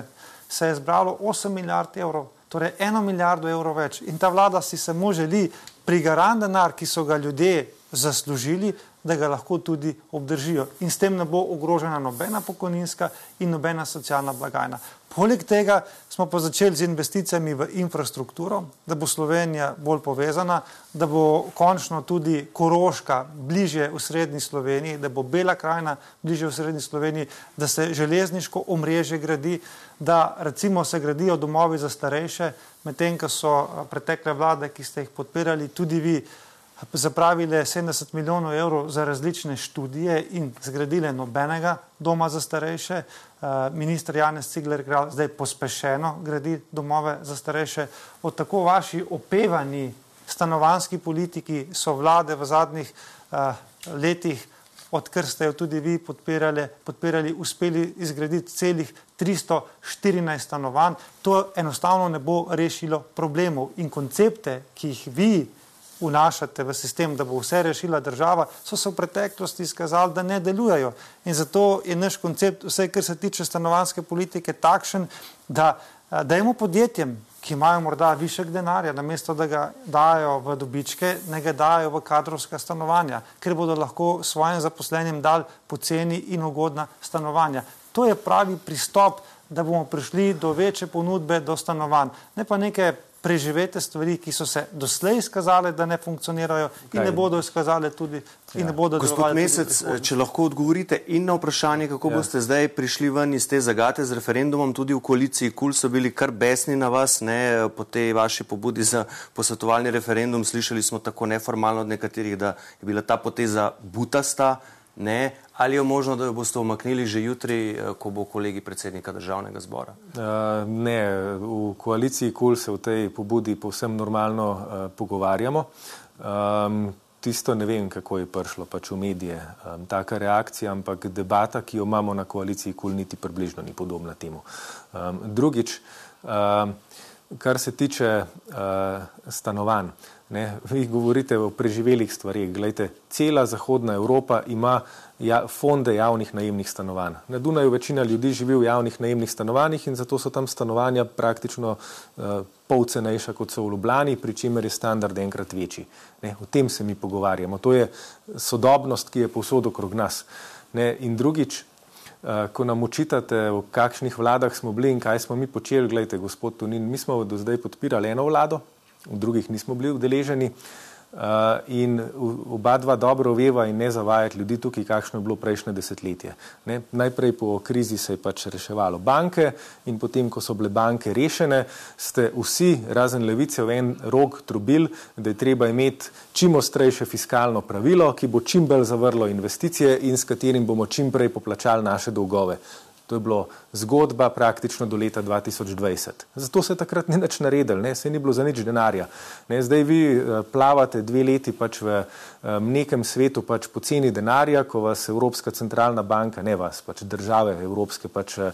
se je zbralo 8 milijard evrov, torej eno milijardo evrov več. In ta vlada si samo želi prigaran denar, ki so ga ljudje zaslužili, da ga lahko tudi obdržijo. In s tem ne bo ogrožena nobena pokojninska in nobena socialna blagajna. Poleg tega smo pa začeli z investicijami v infrastrukturo, da bo Slovenija bolj povezana, da bo končno tudi Koroška bliže v srednji Sloveniji, da bo Bela krajina bliže v srednji Sloveniji, da se železniško omrežje gradi, da recimo se gradijo domovi za starejše, medtem ko so pretekle vlade, ki ste jih podpirali, tudi vi zapravile 70 milijonov evrov za različne študije in zgradile nobenega doma za starejše. Eh, ministr Janez Cigler zdaj pospešeno gradi domove za starejše. Od tako vaši opevani stanovanski politiki so vlade v zadnjih uh, letih, odkar ste jo tudi vi podpirali, podpirali, uspeli izgraditi celih 314 stanovanj. To enostavno ne bo rešilo problemov in koncepte, ki jih vi vnašate v sistem, da bo vse rešila država, so se v preteklosti izkazali, da ne delujejo. In zato je naš koncept, vse kar se tiče stanovanske politike, takšen, da dajemo podjetjem, ki imajo morda višek denarja, namesto da ga dajo v dobičke, ne ga dajo v kadrovska stanovanja, ker bodo lahko svojim zaposlenim dal poceni in ugodna stanovanja. To je pravi pristop, da bomo prišli do večje ponudbe, do stanovanj. Ne pa neke preživete stvari, ki so se doslej izkazale, da ne funkcionirajo in Kaj? ne bodo izkazale tudi. Ja.
Gospod Mesec, če lahko odgovorite in na vprašanje, kako ja. boste zdaj prišli ven iz te zagate z referendumom, tudi v koaliciji KUL so bili kar besni na vas, ne po tej vaši pobudi za posvetovalni referendum. Slišali smo tako neformalno od nekaterih, da je bila ta poteza butasta. Ne, ali je možno, da jo boste omaknili že jutri, eh, ko bo kolegi predsednika državnega zbora?
Uh, ne, v koaliciji KUL se v tej pobudi povsem normalno uh, pogovarjamo. Um, tisto ne vem, kako je prišlo pač v medije, um, taka reakcija, ampak debata, ki jo imamo na koaliciji, kul niti približno ni podobna temu. Um, drugič, um, kar se tiče uh, stanovanj. Ne, vi govorite o preživelih stvarih. Glejte, cela Zahodna Evropa ima ja, fonde javnih najemnih stanovanj. Na Dunaju večina ljudi živi v javnih najemnih stanovanjih in zato so tam stanovanja praktično uh, pol cenejša kot so v Ljubljani, pri čemer je standard enkrat večji. Ne, o tem se mi pogovarjamo. To je sodobnost, ki je povsod okrog nas. Ne, in drugič, uh, ko nam očitate, v kakšnih vladah smo bili in kaj smo mi počeli, gledajte, gospod Tunin, mi smo do zdaj podpirali eno vlado, v drugih nismo bili udeleženi. Uh, in oba dva dobro veva in ne zavajati ljudi tukaj, kakšno je bilo prejšnje desetletje. Ne? Najprej po krizi se je pač reševalo banke in potem, ko so bile banke rešene, ste vsi, razen levice, v en rok trubili, da je treba imeti čim ostrejše fiskalno pravilo, ki bo čim bolj zavrlo investicije in s katerim bomo čim prej poplačali naše dolgove. To je bilo zgodba praktično do leta 2020. Zato se takrat ni nič naredil, ne? se ni bilo za nič denarja. Ne? Zdaj vi uh, plavate dve leti pač v um, nekem svetu pač poceni denarja, ko vas Evropska centralna banka, ne vas, pač države Evropske, pač uh,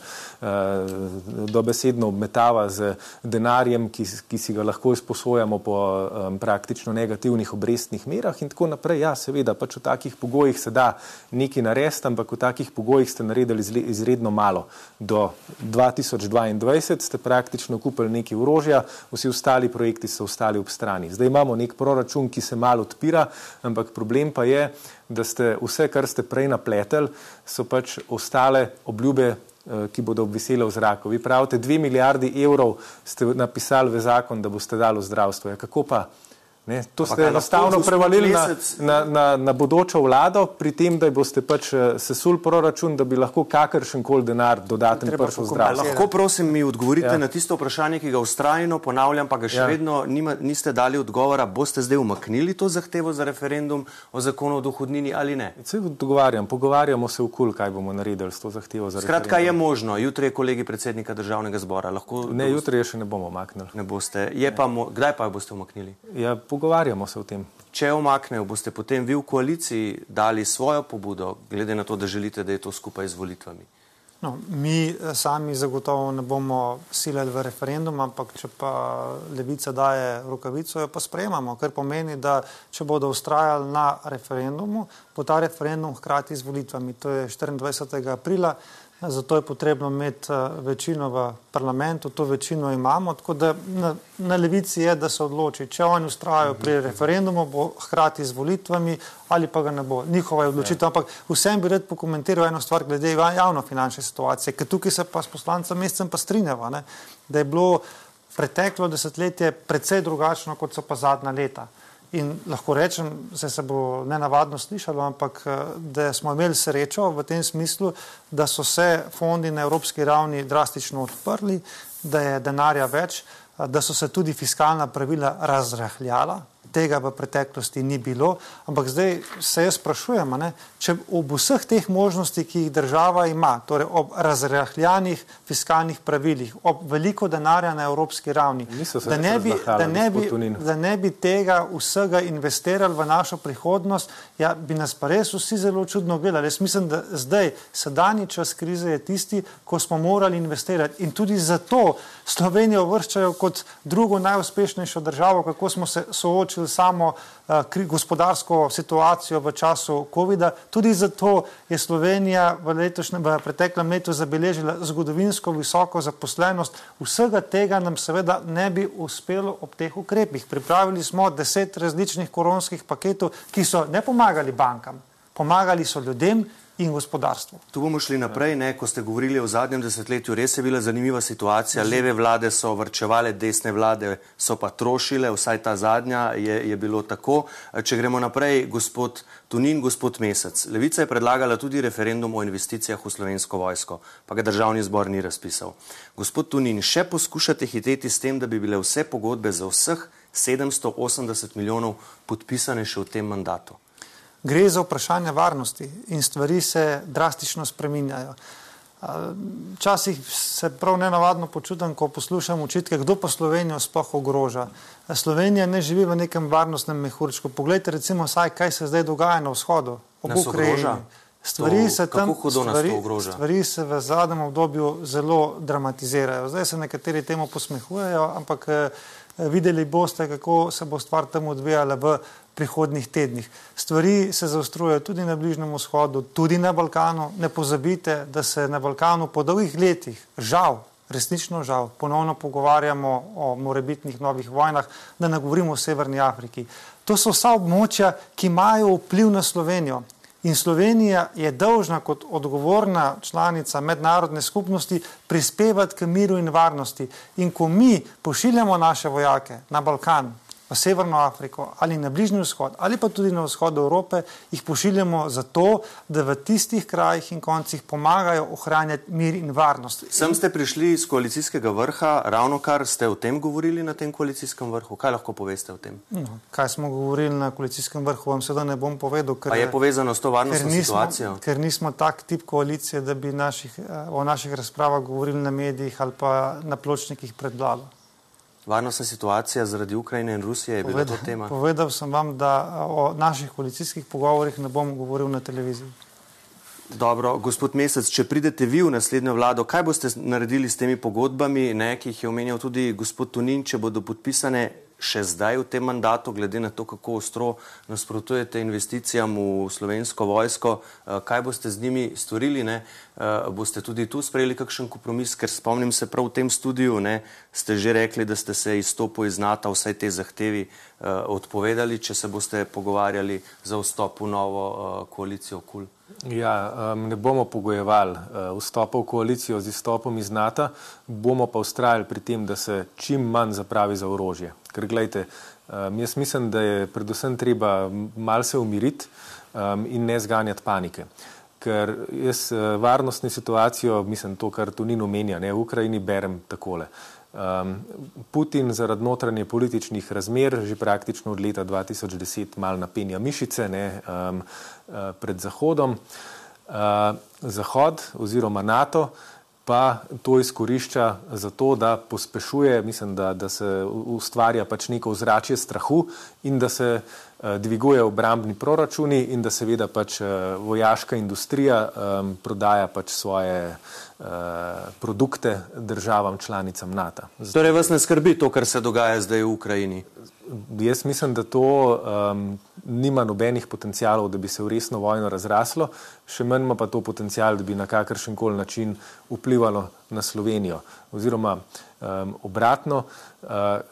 dobesedno obmetava z denarjem, ki, ki si ga lahko izposojamo po um, praktično negativnih obrestnih merah in tako naprej. Ja, seveda, pač v takih pogojih se da nekaj narediti, ampak v takih pogojih ste naredili izredno malo. Do 2022 ste praktično kupili nekaj orožja, vsi ostali projekti so ostali ob strani. Zdaj imamo nek proračun, ki se malo odpira, ampak problem pa je, da ste vse, kar ste prej napletel, so pač ostale obljube, eh, ki bodo obvisele v zraku. Vi pravite, dve milijardi evrov ste napisali v zakon, da boste dali v zdravstvo. Ja, kako pa? Ne, to ste enostavno prevalili na, na, na, na bodočo vlado, pri tem, da boste pač eh, sesul proračun, da bi lahko kakršen koli denar dodaten prišel zdrav.
Lahko prosim mi odgovorite ja. na tisto vprašanje, ki ga ustrajno ponavljam, pa ga še ja. vedno nima, niste dali odgovora. Boste zdaj umaknili to zahtevo za referendum o zakonu o dohodnini ali ne?
Se odgovarjam, pogovarjamo se v kul, kaj bomo naredili s to zahtevo za
Skratka, referendum. Skratka, je možno, jutri je kolegi predsednika državnega zbora. Lahko,
ne, jutri je še ne bomo umaknili.
Ne boste. Je pa, mo kdaj pa jo boste umaknili?
Ja, pogovarjamo se o tem.
Če omaknejo, boste potem vi v koaliciji dali svojo pobudo, glede na to, da želite, da je to skupaj z volitvami.
No, mi eh, sami zagotovo ne bomo silili v referendum, ampak če pa levica daje rokavico, jo pa sprejemamo, kar pomeni, da če bodo ustrajali na referendumu, bo ta referendum hkrati z volitvami. To je 24. aprila. Zato je potrebno imeti eh, večino v parlamentu, to večino imamo. Tako da na, na levici je, da se odloči, če oni ustrajajo pri referendumu, bo hkrati z volitvami ali pa ga ne bo. Njihova je odločitev. Ampak vsem bi rad pokomentiral eno stvar glede javno-finančne situacije, ker tukaj se pa s poslancem mesecem pa strinjava, ne, da je bilo preteklo desetletje precej drugačno, kot so pa zadnja leta. In lahko rečem, da se bo ne navadno slišalo, ampak eh, da smo imeli srečo v tem smislu, da so se fondi na evropski ravni drastično odprli, da je denarja več, eh, da so se tudi fiskalna pravila razrahljala, tega v preteklosti ni bilo, ampak zdaj se jaz sprašujem, ne, če ob vseh teh možnostih, ki jih država ima, torej ob razrahljanih fiskalnih pravilih, ob veliko denarja na evropski ravni, da ne, bi, da, ne bi, da ne bi tega vsega investirali v našo prihodnost, ja, bi nas pa res vsi zelo čudno gledali. Jaz mislim, da zdaj, sedanji čas krize je tisti, ko smo morali investirati. In tudi zato Slovenijo vrščajo kot drugo najuspešnejšo državo, kako smo se soočili rešili samo uh, gospodarsko situacijo v času COVID-a. Tudi zato je Slovenija v, letošnjem, v preteklem letu zabeležila zgodovinsko visoko zaposlenost. Vsega tega nam seveda ne bi uspelo ob teh ukrepih. Pripravili smo deset različnih koronskih paketov, ki so ne pomagali bankam, pomagali so ljudem in gospodarstvo.
Tu bomo šli naprej, ne, ko ste govorili o zadnjem desetletju, res je bila zanimiva situacija. Leve vlade so vrčevale, desne vlade so pa trošile, vsaj ta zadnja je, je bilo tako. Če gremo naprej, gospod Tunin, gospod Mesec. Levica je predlagala tudi referendum o investicijah v slovensko vojsko, pa ga državni zbor ni razpisal. Gospod Tunin, še poskušate hiteti s tem, da bi bile vse pogodbe za vseh 780 milijonov podpisane še v tem mandatu?
Gre za vprašanje varnosti in stvari se drastično spreminjajo. Včasih se prav nenavadno počutim, ko poslušam očitke, kdo pa Slovenijo sploh ogroža. Slovenija ne živi v nekem varnostnem mehurčku. Poglejte, recimo, saj, kaj se zdaj dogaja na vzhodu,
ob Ukrajini.
Stvari to, se tam stvari, stvari se v zadnjem obdobju zelo dramatizirajo. Zdaj se nekateri temu posmehujejo, ampak eh, videli boste, kako se bo stvar tam odvijala v prihodnih tednih. Stvari se zaostrujejo tudi na Bližnjem vzhodu, tudi na Balkanu. Ne pozabite, da se na Balkanu po dolgih letih, žal, resnično žal, ponovno pogovarjamo o morebitnih novih vojnah, da ne govorimo o Severni Afriki. To so vsa območja, ki imajo vpliv na Slovenijo. In Slovenija je dolžna kot odgovorna članica mednarodne skupnosti prispevati k miru in varnosti. In ko mi pošiljamo naše vojake na Balkan, v Severno Afriko ali na Bližnji vzhod ali pa tudi na vzhod Evrope, jih pošiljamo zato, da v tistih krajih in koncih pomagajo ohranjati mir in varnost.
Sem ste prišli iz koalicijskega vrha, ravno kar ste o tem govorili na tem koalicijskem vrhu. Kaj lahko poveste o tem?
No, kaj smo govorili na koalicijskem vrhu, vam seveda ne bom povedal.
Ker, je povezano s to varnostno
ker
nismo, situacijo?
Ker nismo tak tip koalicije, da bi naših, o naših razpravah govorili na medijih ali pa na pločnikih pred vlado
varnostna situacija zaradi Ukrajine in Rusije je bila to tema?
Povedal sem vam, da o naših koalicijskih pogovorih ne bom govoril na televiziji.
Dobro, gospod Mesec, če pridete vi v naslednjo vlado, kaj boste naredili s temi pogodbami, ne, ki jih je omenjal tudi gospod Tunin, če bodo podpisane še zdaj v tem mandatu, glede na to, kako ostro nasprotujete investicijam v slovensko vojsko, eh, kaj boste z njimi storili? Ne? Eh, boste tudi tu sprejeli kakšen kompromis, ker spomnim se prav v tem studiu, ne? ste že rekli, da ste se izstopu iz NATO vsaj te zahtevi eh, odpovedali, če se boste pogovarjali za vstop v novo koalicijo KUL.
Ja, um, ne bomo pogojevali uh, vstopa v koalicijo z izstopom iz NATO, bomo pa ustrajali pri tem, da se čim manj zapravi za orožje. Ker gledajte, um, jaz mislim, da je predvsem treba malce umiriti um, in ne zganjati panike. Ker jaz uh, varnostno situacijo, mislim, to, kar tu ni omenja, ne v Ukrajini, berem takole. Um, Putin zaradi notranje političnih razmer že praktično od leta 2010 mal napenja mišice ne, um, uh, pred Zahodom. Uh, Zahod oziroma NATO pa to izkorišča za to, da pospešuje, mislim, da, da se ustvarja pač neko ozračje strahu in da se uh, dviguje obrambni proračuni in da seveda pač uh, vojaška industrija um, prodaja pač svoje uh, produkte državam članicam NATO.
Zato... Torej vas ne skrbi to, kar se dogaja zdaj v Ukrajini?
Jaz mislim, da to um, nima nobenih potencijalov, da bi se v resno vojno razraslo, še manj ima pa to potencijal, da bi na kakršen koli način vplivalo na Slovenijo. Oziroma um, obratno, uh,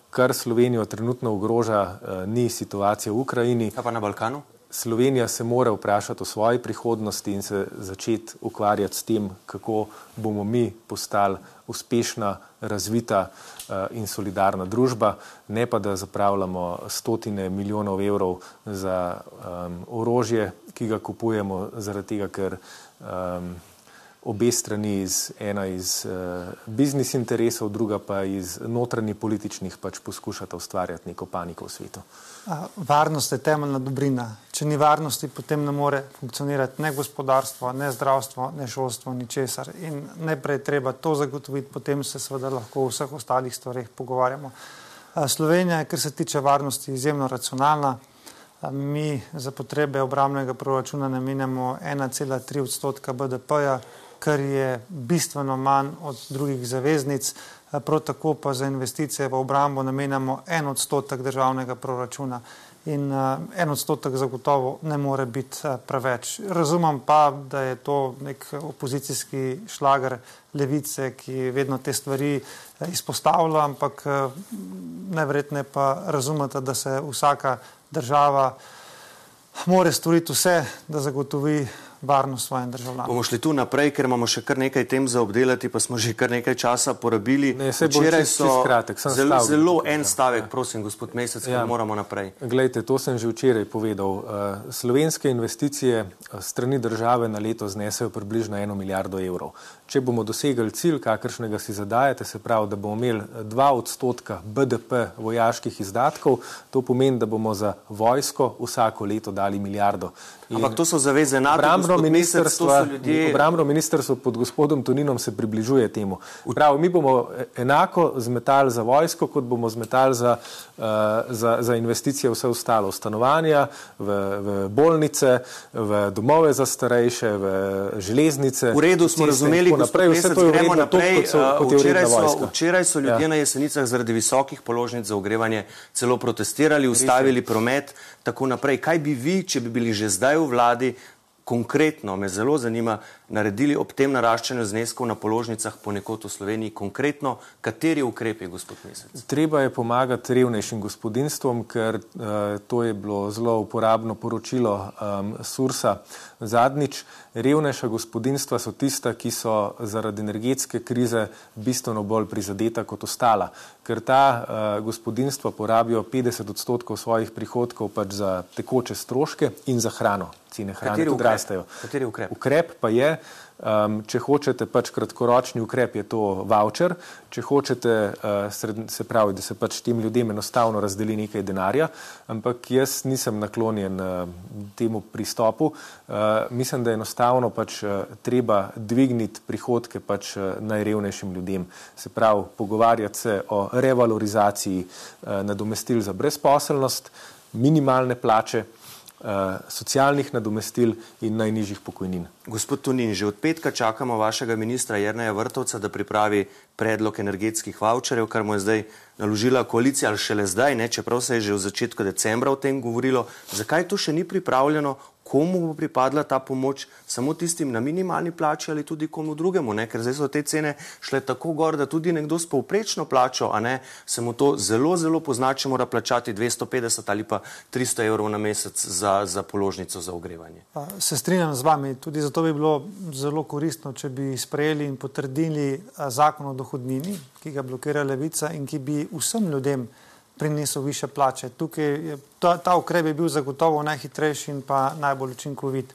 kar Slovenijo trenutno ogroža, uh, ni situacija v Ukrajini.
Kaj pa na Balkanu?
Slovenija se mora vprašati o svoji prihodnosti in se začeti ukvarjati s tem, kako bomo mi postali uspešna, razvita uh, in solidarna družba, ne pa da zapravljamo stotine milijonov evrov za um, orožje, ki ga kupujemo zaradi tega, ker um, obe strani, iz, ena iz uh, biznis interesov, druga pa iz notranjih političnih, pač poskušata ustvarjati neko paniko v svetu.
Varnost je temeljna dobrina. Če ni varnosti, potem ne more funkcionirati ne gospodarstvo, ne zdravstvo, ne šolstvo, ni česar. In najprej treba to zagotoviti, potem se seveda lahko o vseh ostalih stvarih pogovarjamo. Slovenija je, kar se tiče varnosti, izjemno racionalna. Mi za potrebe obramnega proračuna namenjamo 1,3 odstotka BDP-ja, kar je bistveno manj od drugih zaveznic. Eh, prav tako pa za investicije v obrambo namenjamo en odstotek državnega proračuna in uh, en odstotek zagotovo ne more biti uh, preveč. Razumem pa, da je to nek opozicijski šlager levice, ki vedno te stvari uh, izpostavlja, ampak uh, najverjetneje pa razumete, da se vsaka država more storiti vse, da zagotovi varnost svojim državljanom.
Bomo šli tu naprej, ker imamo še kar nekaj tem za obdelati, pa smo že kar nekaj časa porabili.
Ne, Včeraj so
kratek, zelo, zelo en stavek, ja. prosim, gospod Mesec, ja. moramo naprej.
Glejte, to sem že včeraj povedal. Uh, slovenske investicije uh, strani države na leto znesejo približno eno milijardo evrov. Če bomo dosegli cilj, kakršnega si zadajate, se pravi, da bomo imeli 2 odstotka BDP vojaških izdatkov, to pomeni, da bomo za vojsko vsako leto dali milijardo.
Ampak to so zaveze NATO,
Obrambno ministrstvo,
ljudje-
obrambno ministrstvo pod gospodom Toninom se približuje temu. Prav, mi bomo enako zmetali za vojsko, kot bomo zmetali za, uh, za, za investicije vse ostalo. V stanovanja, v, v bolnice, v domove za starejše, v železnice.
V redu smo
ceste in
razumeli, gospod
naprej. Vse to je
gremo
vredno
naprej.
kot, so,
Uh,
kot je
Včeraj so,
vojska.
včeraj so ljudje
Ja.
na jesenicah zaradi visokih položnic za ogrevanje celo protestirali, ustavili promet, tako naprej. Kaj bi vi, če bi bili že zdaj v vladi, konkretno, me zelo zanima, naredili ob tem naraščanju zneskov na položnicah ponekod v Sloveniji, konkretno, kateri ukrepi, gospod Mesec?
Treba je pomagati revnejšim gospodinstvom, ker uh, to je bilo zelo uporabno poročilo um, Sursa zadnjič. Revnejša gospodinstva so tista, ki so zaradi energetske krize bistveno bolj prizadeta kot ostala, ker ta uh, gospodinstva porabijo 50 odstotkov svojih prihodkov pač za tekoče stroške in za hrano. Cene hrane
Kateri
tudi
ukrep?
rastejo.
Kateri ukrep?
Ukrep pa je, um, če hočete pač kratkoročni ukrep, je to voucher, če hočete, uh, sred, se pravi, da se pač tem ljudem enostavno razdeli nekaj denarja, ampak jaz nisem naklonjen uh, temu pristopu. Uh, mislim, da je enostavno pač uh, treba dvigniti prihodke pač uh, najrevnejšim ljudem. Se pravi, pogovarjati se o revalorizaciji uh, nadomestil za brezposelnost, minimalne plače, socialnih nadomestil in najnižjih pokojnin.
Gospod Tunin, že od petka čakamo vašega ministra Jerneja Vrtovca, da pripravi predlog energetskih voucherjev, kar mu je zdaj naložila koalicija, ali šele zdaj, ne, čeprav se je že v začetku decembra o tem govorilo. Zakaj to še ni pripravljeno? Komu bo pripadla ta pomoč? Samo tistim na minimalni plači ali tudi komu drugemu? Ne? Ker zdaj so te cene šle tako gor, da tudi nekdo s povprečno plačo, a ne, se mu to zelo, zelo pozna, če mora plačati 250 ali pa 300 evrov na mesec za, za položnico za ogrevanje.
Se strinjam z vami, tudi zato bi bilo zelo koristno, če bi sprejeli in potrdili a, zakon o dohodnini, ki ga blokira levica in ki bi vsem ljudem prinesel više plače. Tukaj je, ta, ta ukrep je bil zagotovo najhitrejši in pa najbolj učinkovit.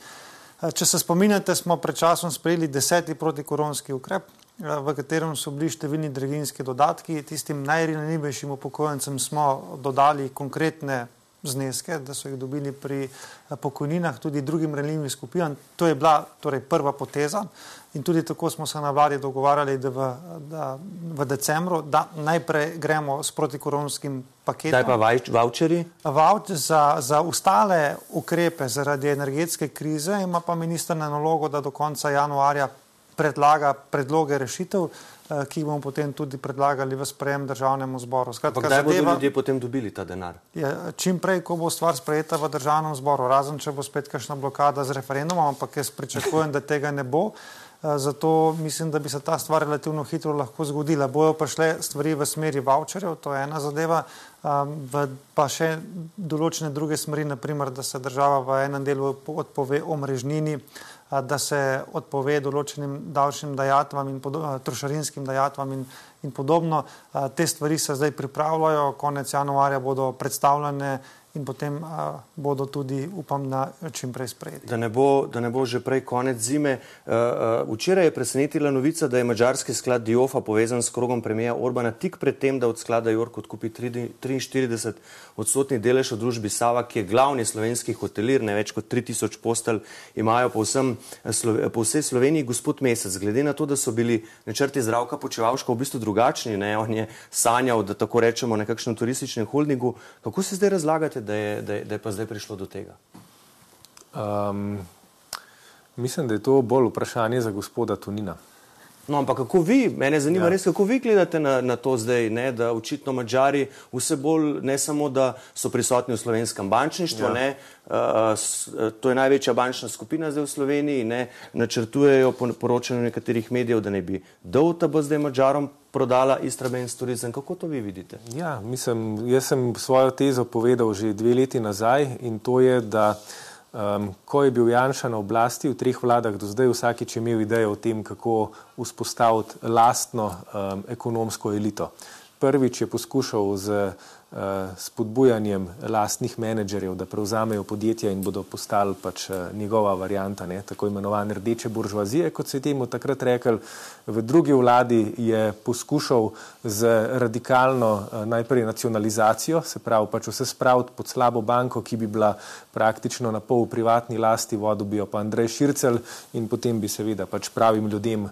A, Če se spominjate, smo pred časom sprejeli deseti protikoronski ukrep, a, v katerem so bili številni draginjski dodatki. Tistim najranljivejšim upokojencem smo dodali konkretne zneske, da so jih dobili pri eh, pokojninah, tudi drugim ranljivim skupinam. To je bila torej, prva poteza in tudi tako smo se na vladi dogovarjali, da v, da v decembru da najprej gremo s protikoronskim paketom.
Zdaj pa vaj, voucherji?
Vouch za, za ostale ukrepe zaradi energetske krize ima pa minister na nalogo, da do konca januarja predlaga predloge rešitev, eh, ki jih bomo potem tudi predlagali v sprejem državnemu zboru. Skratka,
kdaj bodo
zadeva-
ljudje potem dobili ta denar?
Je, čim prej, ko bo stvar sprejeta v državnem zboru, razen če bo spet kakšna blokada z referendumom, ampak jaz pričakujem, da tega ne bo. Eh, Zato mislim, da bi se ta stvar relativno hitro lahko zgodila. Bojo pa šle stvari v smeri voucherjev, to je ena zadeva, pa še določene druge smeri, naprimer, da se država v enem delu odpove omrežnini, a, da se odpove določenim davčnim dajatvam in a, trošarinskim dajatvam in, in podobno. Te stvari se zdaj pripravljajo, konec januarja bodo predstavljene in potem a, bodo tudi, upam, da čim prej sprejeti.
Da ne, bo, da ne bo že prej konec zime. Uh, uh, včeraj je presenetila novica, da je mađarski sklad Diofa povezan s krogom premijeja Orbana tik pred tem, da od sklada Jork odkupi 43 odstotni delež v družbi Sava, ki je glavni slovenski hotelir, ne več kot 3000 postelj imajo po, vsem, po vsej Sloveniji. Gospod Mesec, glede na to, da so bili načrti zdravka počevalška v bistvu drugačni, ne, on je sanjal, da tako rečemo, nekakšnem turističnem holdingu, kako se zdaj razlagate, da je, da je, da je pa zdaj prišlo do tega?
Um, mislim, da je to bolj vprašanje za gospoda Tunina.
No, ampak kako vi, mene zanima ja. res, kako vi gledate na, na to zdaj, ne, da očitno Mačari vse bolj ne samo, da so prisotni v slovenskem bančništvu, ja. ne, uh, s, to je največja bančna skupina zdaj v Sloveniji, ne, načrtujejo po poročanju nekaterih medijev, da ne bi Dovta bo zdaj Mačarom prodala Istrabenz turizem. Kako to vi vidite?
Ja, mislim, jaz sem svojo tezo povedal že dve leti nazaj in to je, da um, ko je bil Janša na oblasti v treh vladah do zdaj, vsakič je imel idejo o tem, kako vzpostaviti lastno um, ekonomsko elito. Prvič je poskušal z spodbujanjem lastnih menedžerjev, da prevzamejo podjetja in bodo postali pač njegova varijanta, ne, tako imenovane rdeče buržoazije, kot se je temu takrat rekel. V drugi vladi je poskušal z radikalno najprej nacionalizacijo, se pravi pač vse spraviti pod slabo banko, ki bi bila praktično na pol v privatni lasti, vodo bi jo pa Andrej Šircel in potem bi seveda pač pravim ljudem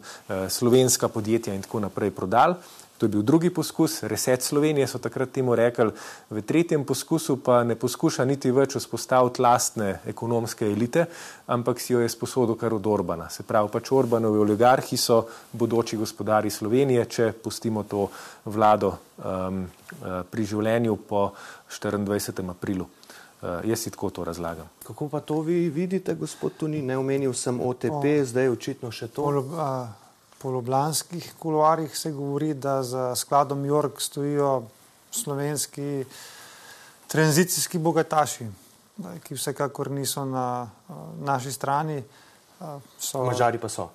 slovenska podjetja in tako naprej prodali. To je bil drugi poskus, reset Slovenije so takrat temu rekli, v tretjem poskusu pa ne poskuša niti več vzpostaviti lastne ekonomske elite, ampak si jo je sposodil kar od Orbana. Se pravi, pač Orbanovi oligarhi so bodoči gospodari Slovenije, če pustimo to vlado um, pri življenju po 24. aprilu. Uh, jaz si tako to razlagam.
Kako pa to vi vidite, gospod Tuni? Ne omenil sem OTP, o, zdaj očitno še to.
Pol, a, po ljubljanskih kuloarjih se govori, da za skladom York stojijo slovenski tranzicijski bogataši, ki vsekakor niso na naši strani.
So, Mačari pa so.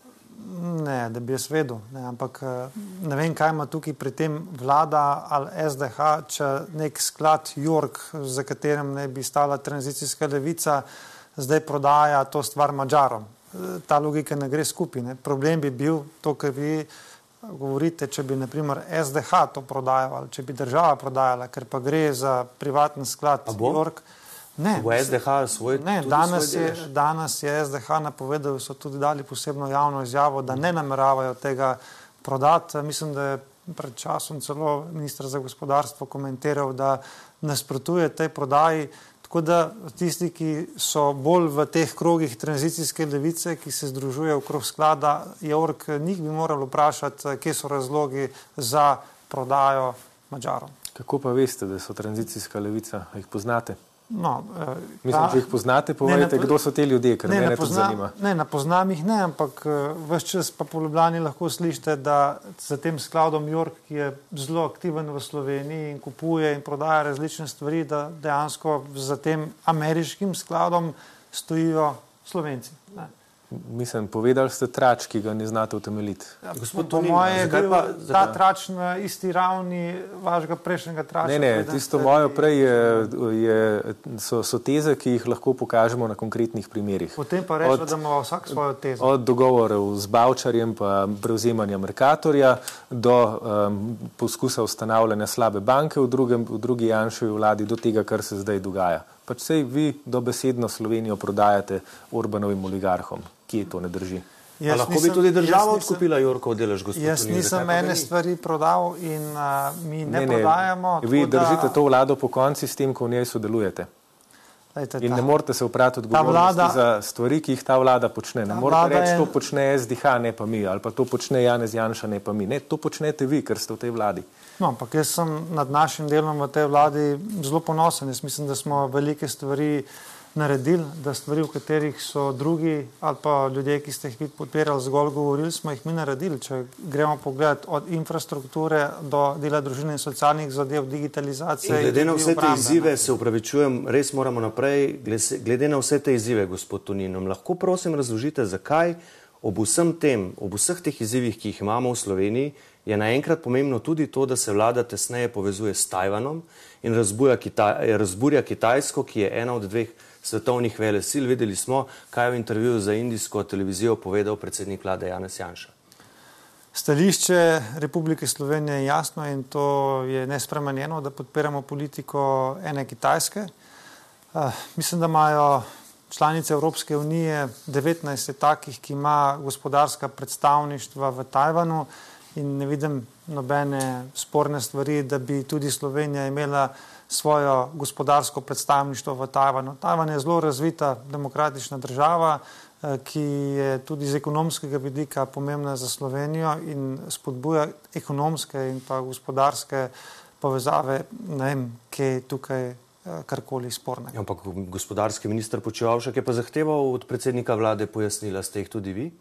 Ne, da bi jaz vedel. Ne, ampak ne vem, kaj ima tukaj pri tem vlada ali SDH, če nek sklad York, za katerem ne bi stala tranzicijska levica, zdaj prodaja to stvar Mačarom ta logika ne gre skupaj. Ne. Problem bi bil to, kar vi govorite, če bi naprimer SDH to prodajal ali če bi država prodajala, ker pa gre za privatni sklad York.
Ne, bo SDH svoj
ne, danes, svoj je, danes je SDH napovedal, so tudi dali posebno javno izjavo, da ne nameravajo tega prodati. Mislim, da je pred časom celo ministr za gospodarstvo komentiral, da nasprotuje tej prodaji. Tako da tisti, ki so bolj v teh krogih tranzicijske levice, ki se združujejo okrog sklada, je ork, njih bi morali vprašati, kje so razlogi za prodajo Mačarom.
Kako pa veste, da so tranzicijska levica, jih poznate?
No,
eh, Mislim, če jih poznate, povejte, kdo so te ljudje, ker me to zanima.
Ne, na poznam jih ne, ampak vse čas pa po Ljubljani lahko slišite, da za tem skladom York, ki je zelo aktiven v Sloveniji in kupuje in prodaja različne stvari, da dejansko za tem ameriškim skladom stojijo Slovenci. Ne.
Mislim, povedali ste trač, ki ga ne znate utemeljiti.
Ja, gospod, po mojem je bil pa, ta trač na isti ravni vašega prejšnjega trača.
Ne, ne, tisto mojo prej je, je, so, so teze, ki jih lahko pokažemo na konkretnih primerih.
Potem pa rečemo, da ima vsak svojo tezo.
Od dogovorov z Bavčarjem, pa prevzemanja Merkatorja, do um, poskusa ustanavljanja slabe banke v, drugem, v drugi Janšovi vladi, do tega, kar se zdaj dogaja. Pač sej vi dobesedno Slovenijo prodajate Orbanovim oligarhom kje to ne drži.
Jaz lahko nisem, bi tudi država odkupila Jorkov delež, gospod.
Jaz nisem ene stvari prodal in uh, mi ne, ne, ne prodajamo.
Vi držite da... to vlado po konci s tem, ko v njej sodelujete. Lejte, in ta, ne morete se uprati odgovornosti za stvari, ki jih ta vlada počne. Ne morete reči, je... to počne SDH, ne pa mi, ali pa to počne Janez Janša, ne pa mi. Ne, to počnete vi, ker ste v tej vladi.
No, ampak jaz sem nad našim delom v tej vladi zelo ponosen. Jaz mislim, da smo velike stvari naredili, da stvari, v katerih so drugi ali pa ljudje, ki ste jih podpirali, zgolj govorili, smo jih mi naredili. Če gremo pogled od infrastrukture do dela družine in socialnih zadev, digitalizacije.
In glede na vse te izzive, se upravičujem, res moramo naprej. Glede na vse te izzive, gospod Toninom, lahko prosim razložite, zakaj ob vsem tem, ob vseh teh izzivih, ki jih imamo v Sloveniji, je naenkrat pomembno tudi to, da se vlada tesneje povezuje s Tajvanom in razburja Kitajsko, ki je ena od dveh svetovnih velesil. Videli smo, kaj je v intervjuju za indijsko televizijo povedal predsednik vlade Janez Janša.
Stališče Republike Slovenije je jasno in to je nespremenjeno, da podpiramo politiko ene Kitajske. Uh, mislim, da imajo članice Evropske unije 19 takih, ki ima gospodarska predstavništva v Tajvanu in ne vidim nobene sporne stvari, da bi tudi Slovenija imela svojo gospodarsko predstavništvo v Tajvanu. Tajvan je zelo razvita demokratična država, eh, ki je tudi z ekonomskega vidika pomembna za Slovenijo in spodbuja ekonomske in pa gospodarske povezave, ne vem, kje je tukaj eh, karkoli sporne.
Ampak gospodarski minister Počevalšek je pa zahteval od predsednika vlade pojasnila, ste jih tudi vi?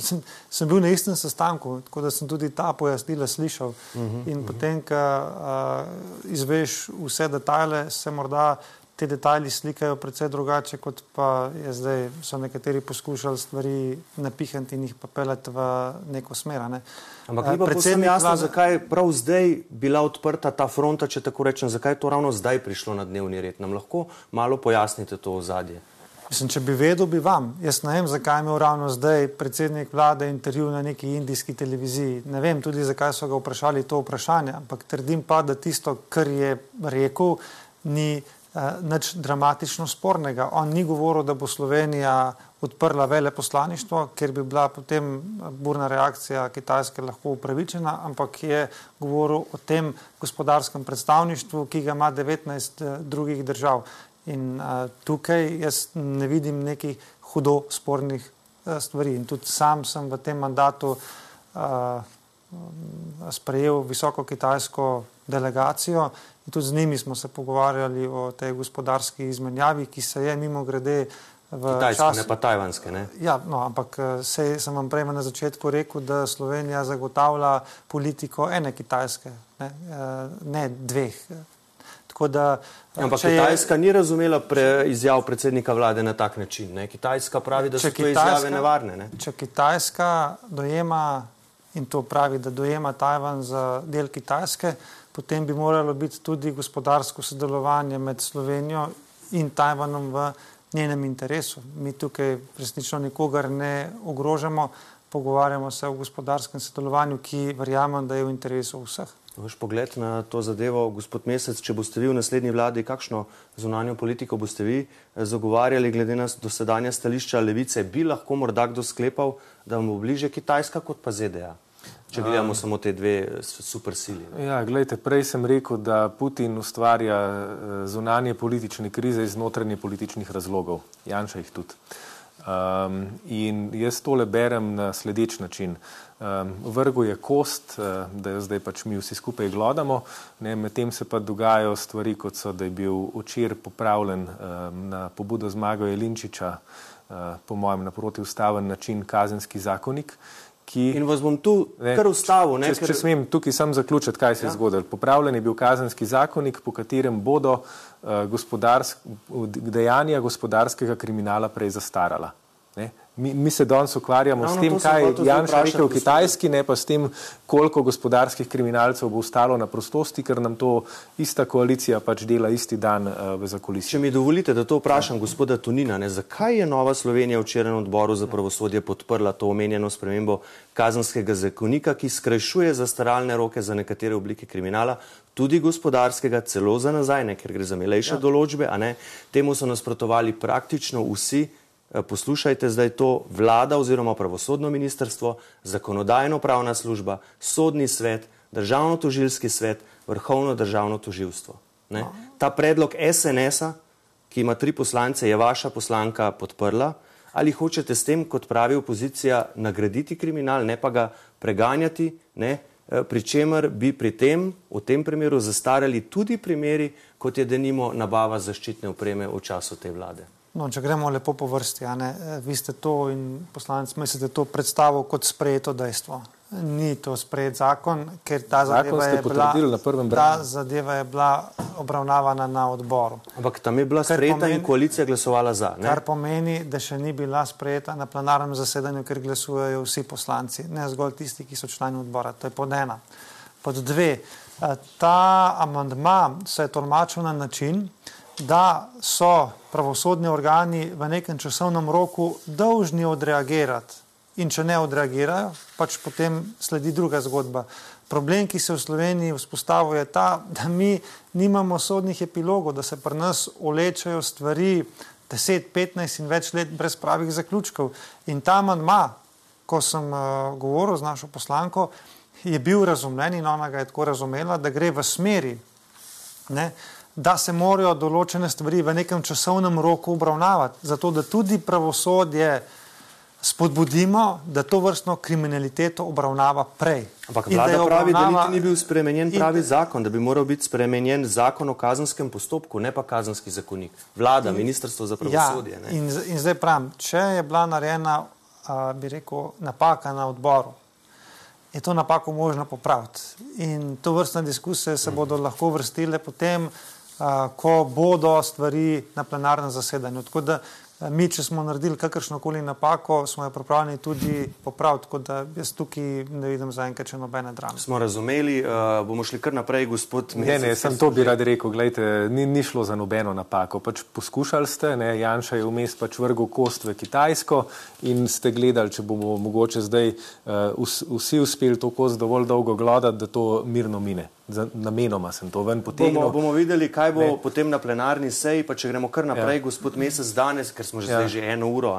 Sem, sem bil na istem sestanku, tako da sem tudi ta pojasnila slišal. Uh -huh, in uh -huh. potem, ko uh, izveš vse detajle, se morda te detajli slikajo precej drugače, kot pa je zdaj, so nekateri poskušali stvari napihati in jih peljati v neko smer. Ne.
Ampak ni pa predvsem jasno, vlade... zakaj je prav zdaj bila odprta ta fronta, če tako rečem, zakaj je to ravno zdaj prišlo na dnevni red. Nam lahko malo pojasnite to ozadje.
Mislim, če bi vedel, bi vam. Jaz ne vem, zakaj je imel ravno zdaj predsednik vlade intervju na neki indijski televiziji. Ne vem tudi, zakaj so ga vprašali to vprašanje, ampak trdim pa, da tisto, kar je rekel, ni uh, nič dramatično spornega. On ni govoril, da bo Slovenija odprla veleposlaništvo, ker bi bila potem burna reakcija Kitajske lahko upravičena, ampak je govoril o tem gospodarskem predstavništvu, ki ga ima 19 uh, drugih držav. In uh, tukaj jaz ne vidim nekih hudo spornih uh, stvari. In tudi sam sem v tem mandatu uh, sprejel visoko kitajsko delegacijo in tudi z njimi smo se pogovarjali o tej gospodarski izmenjavi, ki se je mimo grede.
Kitajske, čas... ne pa tajvanske. Ne?
Ja, no, ampak se, sem vam prej na začetku rekel, da Slovenija zagotavlja politiko ene Kitajske, ne, ne dveh.
Da, Ampak Kitajska je, ni razumela pre, izjav predsednika vlade na tak način. Ne? Kitajska pravi, da so te izjave nevarne. Ne?
Če Kitajska dojema in to pravi, da dojema Tajvan za del Kitajske, potem bi moralo biti tudi gospodarsko sodelovanje med Slovenijo in Tajvanom v njenem interesu. Mi tukaj resnično nikogar ne ogrožamo, pogovarjamo se o gospodarskem sodelovanju, ki verjamem, da je v interesu vseh.
Vaš pogled na to zadevo, gospod Mesec, če boste vi v naslednji vladi, kakšno zunanjo politiko boste vi eh, zagovarjali, glede na dosedanja stališča levice, bi lahko morda kdo sklepal, da vam bo bliže Kitajska kot pa ZDA? Če gledamo um, samo te dve supersili.
Ja, gledajte, prej sem rekel, da Putin ustvarja eh, zunanje politične krize iz notranje političnih razlogov. Janša jih tudi. Um, in jaz tole berem na sledeč način. Um, vrgo je kost, uh, da jo zdaj pač mi vsi skupaj glodamo, medtem se pa dogajajo stvari, kot so, da je bil včeraj popravljen um, na pobudo Zmaga Jelinčiča, uh, po mojem, na protiustaven način kazenski zakonik.
Ki, In vas bom tu ne, kar ustavil.
Če, ker... če smem tukaj sam zaključiti, kaj se ja. je zgodilo. Popravljen je bil kazenski zakonik, po katerem bodo uh, gospodarsk, dejanja gospodarskega kriminala prej zastarala. Ne? Mi, mi se danes ukvarjamo Ravno s tem, kaj je Janša rekel v Kitajski, ne pa s tem, koliko gospodarskih kriminalcev bo ostalo na prostosti, ker nam to ista koalicija pač dela isti dan uh, v zakulisju.
Če mi dovolite, da to vprašam ja. gospoda Tunina, ne, zakaj je Nova Slovenija včeraj na odboru za pravosodje podprla to omenjeno spremembo kazanskega zakonika, ki skrajšuje zastaralne roke za nekatere oblike kriminala, tudi gospodarskega, celo za nazaj, ne, ker gre za milejše ja. določbe, a ne, temu so nasprotovali praktično vsi poslušajte zdaj to, vlada oziroma pravosodno ministrstvo, zakonodajno pravna služba, sodni svet, državno tožilski svet, vrhovno državno toživstvo. Ne? Ta predlog SNS-a, ki ima tri poslance, je vaša poslanka podprla. Ali hočete s tem, kot pravi opozicija, nagraditi kriminal, ne pa ga preganjati, ne? Eh, pri čemer bi pri tem, v tem primeru, zastarali tudi primeri, kot je denimo nabava zaščitne opreme v času te vlade?
No, če gremo lepo po vrsti, ne, eh, vi ste to in poslanec mislite to predstavo kot sprejeto dejstvo. Ni to sprejet zakon, ker ta zadeva, je bila, ta zadeva je bila obravnavana na odboru.
Ampak tam je bila sprejeta in koalicija glasovala za.
Ne? Kar pomeni, da še ni bila sprejeta na plenarnem zasedanju, ker glasujejo vsi poslanci, ne zgolj tisti, ki so člani odbora. To je pod ena. Pod dve, eh, ta amandma se je tolmačil na način, da so pravosodni organi v nekem časovnem roku dolžni odreagirati. In če ne odreagirajo, pač potem sledi druga zgodba. Problem, ki se v Sloveniji vzpostavlja, je ta, da mi nimamo sodnih epilogov, da se pri nas olečajo stvari 10, 15 in več let brez pravih zaključkov. In ta manjma, ko sem uh, govoril z našo poslanko, je bil razumljen in ona ga je tako razumela, da gre v smeri. Ne, da se morajo določene stvari v nekem časovnem roku obravnavati, zato da tudi pravosodje spodbudimo, da to vrstno kriminaliteto obravnava prej.
Ampak vlada pravi, da niti ni bil spremenjen pravi zakon, da bi moral biti spremenjen zakon o kazenskem postopku, ne pa kazenski zakonik. Vlada, in, ministrstvo za pravosodje.
Ja, in, in zdaj pravim, če je bila narejena, a, bi rekel, napaka na odboru, je to napako možno popraviti. In to vrstne diskusije se bodo lahko vrstile potem ko bodo stvari na plenarnem zasedanju. Tako da Mi, če smo naredili kakršno koli napako, smo jo pripravljeni tudi popraviti, tako da jaz tukaj ne vidim zaenkrat še nobene drame.
Smo razumeli, uh, bomo šli kar naprej, gospod
Mesec. Ne, ne, sem to bi rad rekel, gledajte, ni, ni šlo za nobeno napako. Pač poskušali ste, ne, Janša je vmes pač vrgel kost v Kitajsko in ste gledali, če bomo mogoče zdaj uh, vsi uspeli to kost dovolj dolgo gledati, da to mirno mine namenoma sem to ven potegnil.
Bomo, bomo videli, kaj bo ne. potem na plenarni seji, pa če gremo kar naprej, ja. gospod Mesec, danes, ker smo že ja. zdaj že eno uro,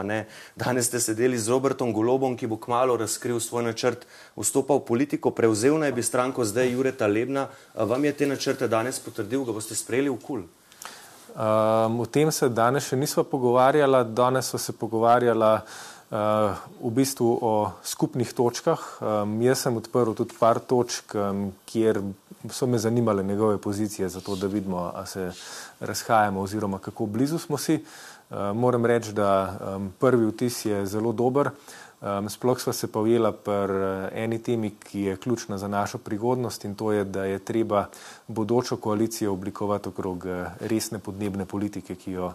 danes ste sedeli z Robertom Golobom, ki bo kmalo razkril svoj načrt, vstopal v politiko, prevzel naj bi stranko zdaj Jureta Lebna. Vam je te načrte danes potrdil, ga boste sprejeli v kul?
Um, o tem se danes še nismo pogovarjali, danes so se pogovarjali v bistvu o skupnih točkah. Um, jaz sem odprl tudi par točk, um, kjer so me zanimale njegove pozicije, zato da vidimo, ali se razhajamo oziroma kako blizu smo si. Uh, moram reči, da prvi vtis je zelo dober. Sploh smo se pa ujela pri uh, eni temi, ki je ključna za našo prihodnost in to je, da je treba bodočo koalicijo oblikovati okrog uh, resne podnebne politike, ki jo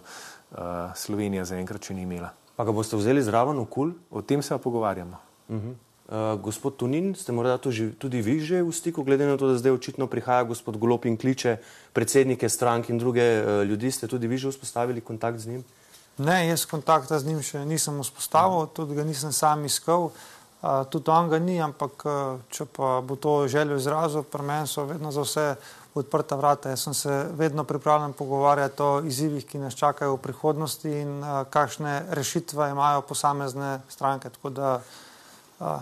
Slovenija zaenkrat še ni imela.
Pa ga boste vzeli zraven v kul?
O tem se pogovarjamo.
Uh -huh. Uh, gospod Tunin, ste morda tudi vi že v stiku, glede na to, da zdaj očitno prihaja gospod Golop in kliče predsednike strank in druge uh, ljudi, ste tudi vi že vzpostavili kontakt z njim?
Ne, jaz kontakta z njim še nisem vzpostavil, -huh. tudi ga nisem sam iskal. Uh, tudi on ga ni, ampak če pa bo to željo izrazil, pri meni so vedno za vse odprta vrata. Jaz sem se vedno pripravljen pogovarjati o izzivih, ki nas čakajo v prihodnosti in kakšne rešitve imajo posamezne stranke. Da, uh,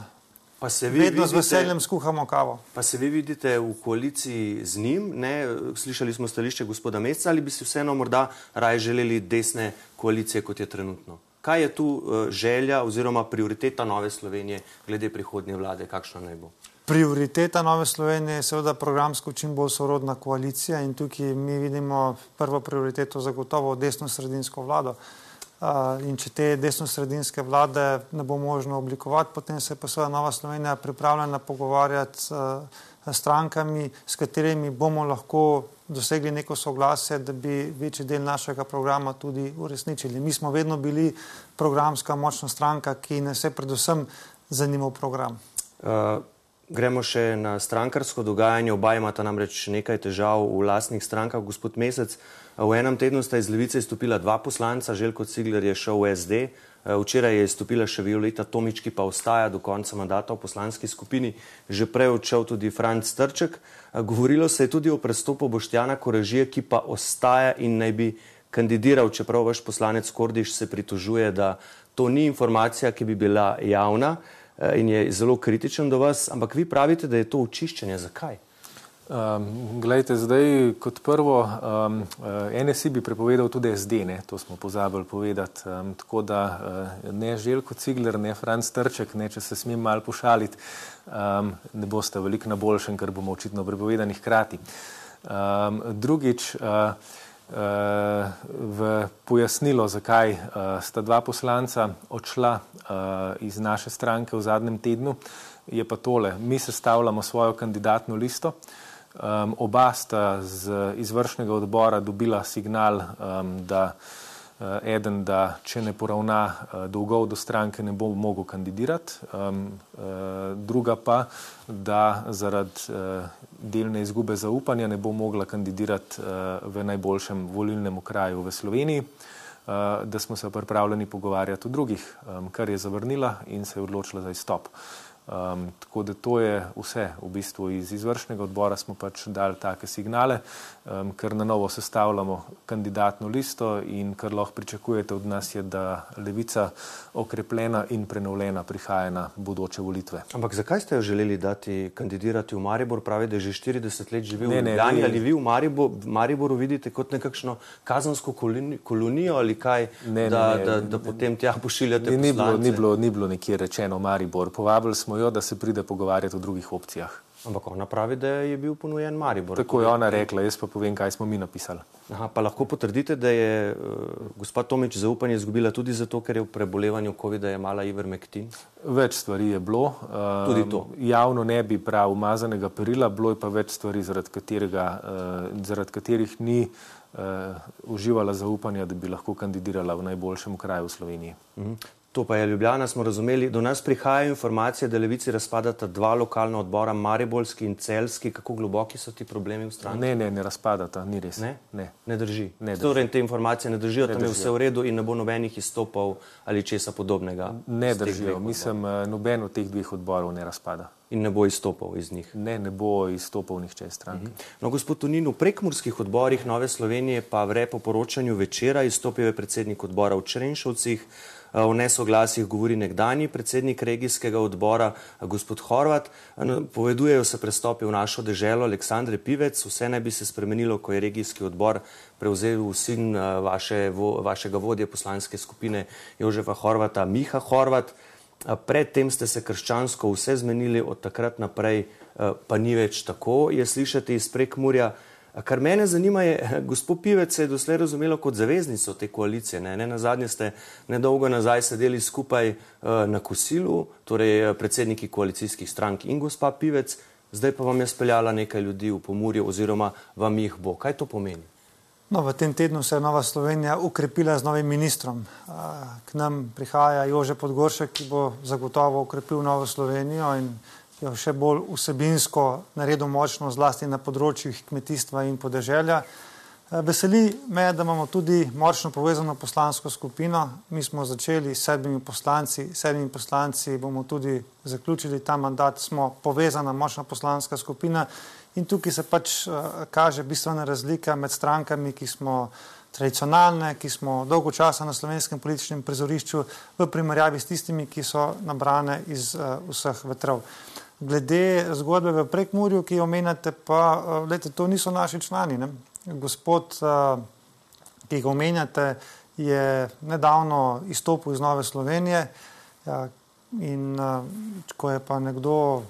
pa se vi vedno vidite, z veseljem skuhamo kavo.
Pa se vi vidite v koaliciji z njim? Ne? Slišali smo stališče gospoda Meca ali bi si vseeno morda raje želeli desne koalicije, kot je trenutno? Kaj je tu uh, želja oziroma prioriteta Nove Slovenije glede prihodnje vlade, kakšna naj bo?
Prioriteta Nove Slovenije je seveda programsko čim bolj sorodna koalicija in tukaj mi vidimo prvo prioriteto zagotovo desno-sredinsko vlado. In če te desno-sredinske vlade ne bo možno oblikovati, potem se pa seveda Nova Slovenija pripravljena pogovarjati s strankami, s katerimi bomo lahko dosegli neko soglasje, da bi večji del našega programa tudi uresničili. Mi smo vedno bili programska močna stranka, ki nas je predvsem zanimal program. Uh.
Gremo še na strankarsko dogajanje. Oba imata namreč nekaj težav v lastnih strankah. Gospod Mesec, v enem tednu sta iz Levice izstopila dva poslanca, Željko Cigler je šel v SD, včeraj je izstopila še Violeta Tomič, ki pa ostaja do konca mandata v poslanski skupini, že prej odšel tudi Franc Strček. Govorilo se je tudi o prestopu Boštjana Korežije, ki pa ostaja in naj bi kandidiral, čeprav vaš poslanec Kordiš se pritožuje, da to ni informacija, ki bi bila javna. Eh, in je zelo kritičen do vas, ampak vi pravite, da je to očiščenje. Zakaj?
Um, glejte, zdaj kot prvo, um, NSI bi prepovedal tudi SD, ne? to smo pozabili povedati. Um, tako da uh, ne Željko Cigler, ne Franz Trček, ne, če se smem mal pošaliti, um, ne boste veliko na boljšem, ker bomo očitno prepovedani hkrati. Um, drugič, uh, v pojasnilo, zakaj uh, sta dva poslanca odšla uh, iz naše stranke v zadnjem tednu, je pa tole. Mi sestavljamo svojo kandidatno listo. Um, oba sta z izvršnega odbora dobila signal, um, da uh, eden, da če ne poravna eh, dolgov do stranke, ne bo mogel kandidirati, um, druga pa, da zaradi delne izgube zaupanja ne bo mogla kandidirati v najboljšem volilnem okraju v Sloveniji, da smo se pripravljeni pogovarjati o drugih, kar je zavrnila in se je odločila za izstop. Um, tako da to je vse. V bistvu iz izvršnega odbora smo pač dali take signale, um, ker na novo sestavljamo kandidatno listo in kar lahko pričakujete od nas je, da levica okrepljena in prenovljena prihaja na bodoče volitve.
Ampak zakaj ste jo želeli dati kandidirati v Maribor? Pravi, da že 40 let živi ne, v Ljubljani. Ali vi v Maribor, Mariboru vidite kot nekakšno kazansko kolonijo ali kaj, ne, da, ne, da, da, da potem tja pošiljate?
Ni, ni, bilo, ni, bilo, ni bilo nekje rečeno Maribor. Povabili smo jo, da se pride pogovarjati o drugih opcijah.
Ampak ona pravi, da je bil ponujen Maribor.
Tako je ona rekla, jaz pa povem, kaj smo mi napisali.
Aha, pa lahko potrdite, da je uh, gospod Tomič zaupanje izgubila tudi zato, ker je v prebolevanju COVID-a imala Ivermectin?
Več stvari je bilo.
Uh, tudi to.
Javno ne bi prav umazanega perila, bilo je pa več stvari, zaradi, katerega, uh, zaradi katerih ni uh, uživala zaupanja, da bi lahko kandidirala v najboljšem kraju v Sloveniji.
Uh mhm. To pa je Ljubljana, smo razumeli. Do nas prihajajo informacije, da levici razpadata dva lokalna odbora, Maribolski in Celski. Kako globoki so ti problemi v stranki?
Ne, ne, ne razpadata, ni res.
Ne,
ne.
ne drži. Ne drži. Torej, te informacije ne držijo, ne tam držijo. je vse v redu in ne bo nobenih izstopov ali česa podobnega.
Ne držijo, mislim, eh, noben od teh dveh odborov ne razpada.
In ne bo izstopal iz njih.
Ne, ne bo izstopal nihče iz stranke. Mhm.
No, gospod Tunin, v prekmurskih odborih Nove Slovenije pa vre po poročanju večera izstopil je predsednik odbora v Črenšovcih. O nesoglasjih govori nekdani predsednik regijskega odbora, gospod Horvat. No, povedujejo se prestopi v našo deželo Aleksandre Pivec. Vse naj bi se spremenilo, ko je regijski odbor prevzel sin vaše, vo, vašega vodje poslanske skupine Jožefa Horvata, Miha Horvat. Predtem ste se krščansko vse zmenili, od takrat naprej pa ni več tako, je slišati iz prekmurja. Kar mene zanima je, gospod Pivec se je doslej razumelo kot zaveznico te koalicije. Ne, ne na zadnje ste nedolgo nazaj sedeli skupaj uh, na kosilu, torej eh, predsedniki koalicijskih strank in gospa Pivec, zdaj pa vam je speljala nekaj ljudi v pomorju oziroma vam jih bo. Kaj to pomeni?
No, v tem tednu se je Nova Slovenija ukrepila z novim ministrom. K nam prihaja Jože Podgoršek, ki bo zagotovo ukrepil Novo Slovenijo in jo še bolj vsebinsko naredil močno, zlasti na področjih kmetijstva in podeželja. Eh, veseli me, da imamo tudi močno povezano poslansko skupino. Mi smo začeli s sedmimi poslanci, sedmimi poslanci bomo tudi zaključili ta mandat, smo povezana močna poslanska skupina in tukaj se pač uh, kaže bistvena razlika med strankami, ki smo tradicionalne, ki smo dolgo časa na slovenskem političnem prizorišču, v primerjavi s tistimi, ki so nabrane iz uh, vseh vetrov. Glede zgodbe v Prekmurju, ki jo omenjate, pa lete, to niso naši člani. Ne? Gospod, ki ga omenjate, je nedavno izstopil iz Nove Slovenije ja, in ko je pa nekdo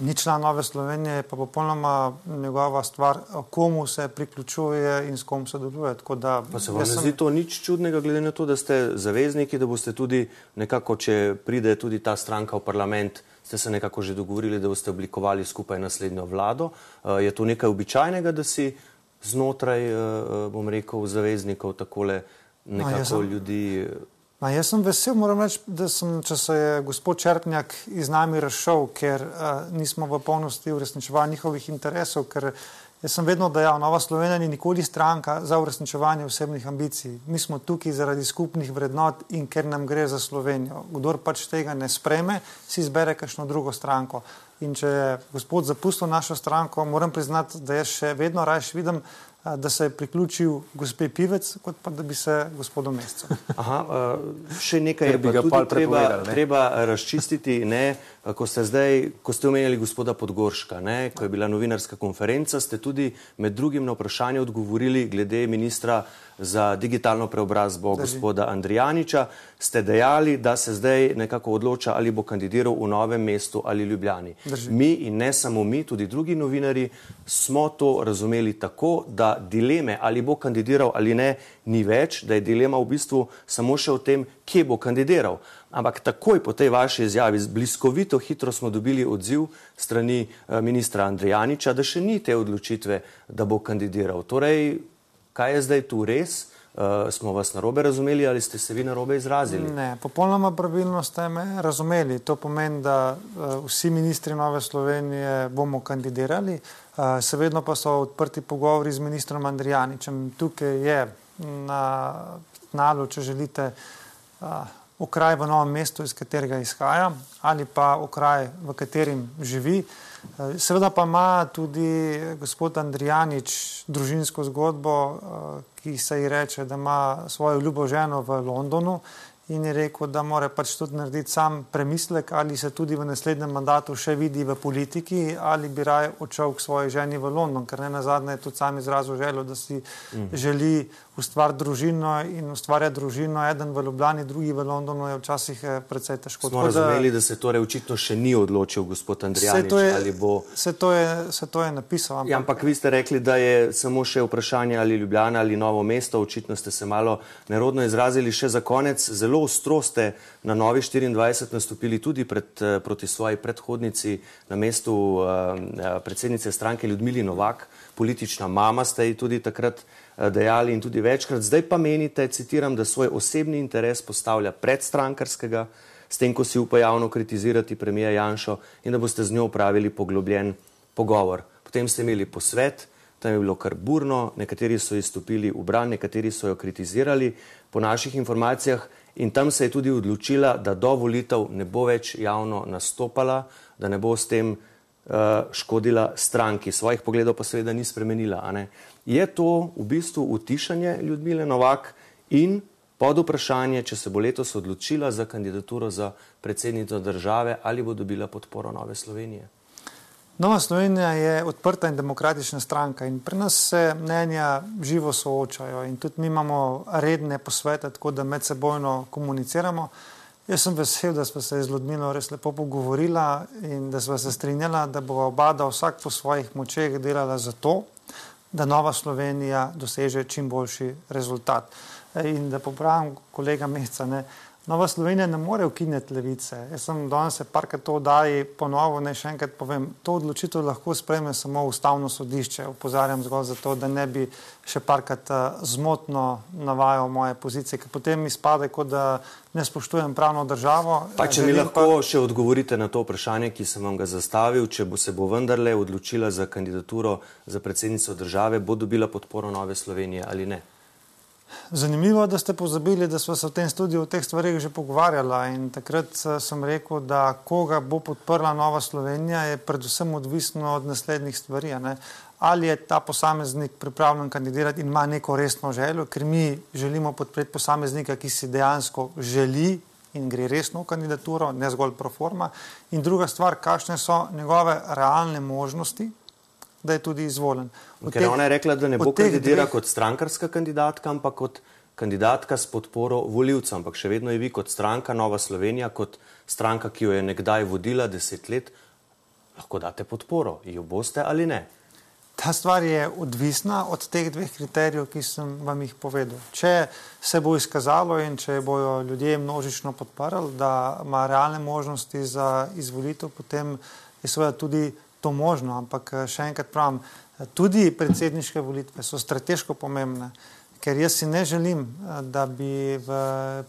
ni član Nove Slovenije, je pa popolnoma njegova stvar, komu se priključuje in s kom se deluje.
Da, pa se vam sem... zdi to nič čudnega, glede na to, da ste zavezniki, da boste tudi nekako, če pride tudi ta stranka v parlament, ste se nekako že dogovorili, da boste oblikovali skupaj naslednjo vlado. Eh, je to nekaj običajnega, da si znotraj, eh, eh, bom rekel, zaveznikov takole nekako no, ljudi.
Ma, jaz sem vesel, moram reči, da sem, če se je gospod Črpnjak iz nami razšel, ker uh, nismo v polnosti uresničevali njihovih interesov, ker uh, Jaz sem vedno dejal, Nova Slovenija ni nikoli stranka za uresničevanje osebnih ambicij. Mi smo tukaj zaradi skupnih vrednot in ker nam gre za Slovenijo. Kdor pač tega ne spreme, si izbere kakšno drugo stranko. In če je gospod zapustil našo stranko, moram priznati, da jaz še vedno raje vidim da se je priključil gospe Pivec, kot pa da bi se gospodu Mescu.
Aha, še nekaj je bilo treba, treba razčistiti. Ne, ko, ste zdaj, ko ste omenjali gospoda Podgorška, ne, ko je bila novinarska konferenca, ste tudi med drugim na vprašanje odgovorili glede ministra za digitalno preobrazbo Drži. gospoda Andrijaniča, ste dejali, da se zdaj nekako odloča, ali bo kandidiral v novem mestu ali Ljubljani. Drži. Mi in ne samo mi, tudi drugi novinari smo to razumeli tako, da dileme, ali bo kandidiral ali ne, ni več, da je dilema v bistvu samo še o tem, kje bo kandidiral. Ampak takoj po tej vaši izjavi, bliskovito hitro smo dobili odziv strani eh, ministra Andrijaniča, da še ni te odločitve, da bo kandidiral. Torej, kaj je zdaj tu res? Uh, smo vas narobe razumeli ali ste se vi narobe izrazili?
Ne, popolnoma pravilno ste me razumeli. To pomeni, da uh, vsi ministri Nove Slovenije bomo kandidirali, uh, seveda pa so odprti pogovori z ministrom Andrijaničem. Tukaj je na tnalu, če želite, uh, okraj v novem mestu, iz katerega izhaja, ali pa okraj, v katerem živi. Uh, Seveda pa ima tudi gospod Andrijanič družinsko zgodbo, eh, ki se ji reče, da ima svojo ljubo ženo v Londonu in je rekel, da mora pač tudi narediti sam premislek, ali se tudi v naslednjem mandatu še vidi v politiki, ali bi raje odšel k svoji ženi v London, ker ne na zadnje je tudi sam izrazil željo, da si mm. želi ustvariti družino in ustvarjati družino. Eden v Ljubljani, drugi v Londonu je včasih eh, precej težko.
Smo razumeli, da, se torej očitno še ni odločil gospod Andrej.
Se, bo... se, se to je napisal.
Ampak... Ja, ampak vi ste rekli, da je samo še vprašanje ali Ljubljana ali novo mesto. Očitno ste se malo nerodno izrazili še za konec. Zelo ostro ste na novi 24 nastopili tudi pred, eh, proti svoji predhodnici na mestu uh, predsednice stranke Ljudmili Novak. Politična mama ste ji tudi takrat Eh, dejali in tudi večkrat. Zdaj pa menite, citiram, da svoj osebni interes postavlja pred strankarskega, s tem, ko si upa javno kritizirati premija Janšo in da boste z njo upravili poglobljen pogovor. Potem ste imeli posvet, tam je bilo kar burno, nekateri so izstopili v bran, nekateri so jo kritizirali po naših informacijah in tam se je tudi odločila, da do volitev ne bo več javno nastopala, da ne bo s tem uh, škodila stranki. Svojih pogledov pa seveda ni spremenila je to v bistvu utišanje Ljudmile Novak in pod vprašanje, če se bo letos odločila za kandidaturo za predsednico države ali bo dobila podporo Nove Slovenije.
Nova Slovenija je odprta in demokratična stranka in pri nas se mnenja živo soočajo in tudi mi imamo redne posvete, tako da med sebojno komuniciramo. Jaz sem vesel, da smo se z Ludmilo res lepo pogovorila in da smo se strinjala, da bo oba, da vsak po svojih močeh delala za to, da Nova Slovenija doseže čim boljši rezultat. In da popravim kolega Meca, ne, Nova Slovenija ne more ukinjati levice. Jaz sem danes parkrat to oddaji ponovo, ne še enkrat povem, to odločitev lahko spreme samo ustavno sodišče. Upozarjam zgolj zato, da ne bi še parkrat uh, zmotno navajal moje pozicije, ker potem izpade, kot da ne spoštujem pravno državo.
Pa če mi lahko pa... še odgovorite na to vprašanje, ki sem vam ga zastavil, če bo se bo vendarle odločila za kandidaturo za predsednico države, bo dobila podporo Nove Slovenije ali ne?
Zanimivo, da ste pozabili, da smo se v tem studiu o teh stvarih že pogovarjali. In takrat eh, sem rekel, da koga bo podprla Nova Slovenija, je predvsem odvisno od naslednjih stvari. Ne? Ali je ta posameznik pripravljen kandidirati in ima neko resno željo, ker mi želimo podpreti posameznika, ki si dejansko želi in gre resno v kandidaturo, ne zgolj pro forma. In druga stvar, kakšne so njegove realne možnosti, da je tudi izvoljen.
Ker teh, ona je rekla, da ne bo kandidirala dveh... kot strankarska kandidatka, ampak kot kandidatka s podporo voljivcem. Ampak še vedno je vi kot stranka Nova Slovenija, kot stranka, ki jo je nekdaj vodila deset let, lahko date podporo. Jo boste ali ne?
Ta stvar je odvisna od teh dveh kriterijev, ki sem vam jih povedal. Če se bo izkazalo in če bojo ljudje množično podprli, da ima realne možnosti za izvolitev, potem je seveda tudi to možno, ampak eh, še enkrat pravim, eh, tudi predsedniške volitve so strateško pomembne, ker jaz si ne želim, eh, da bi v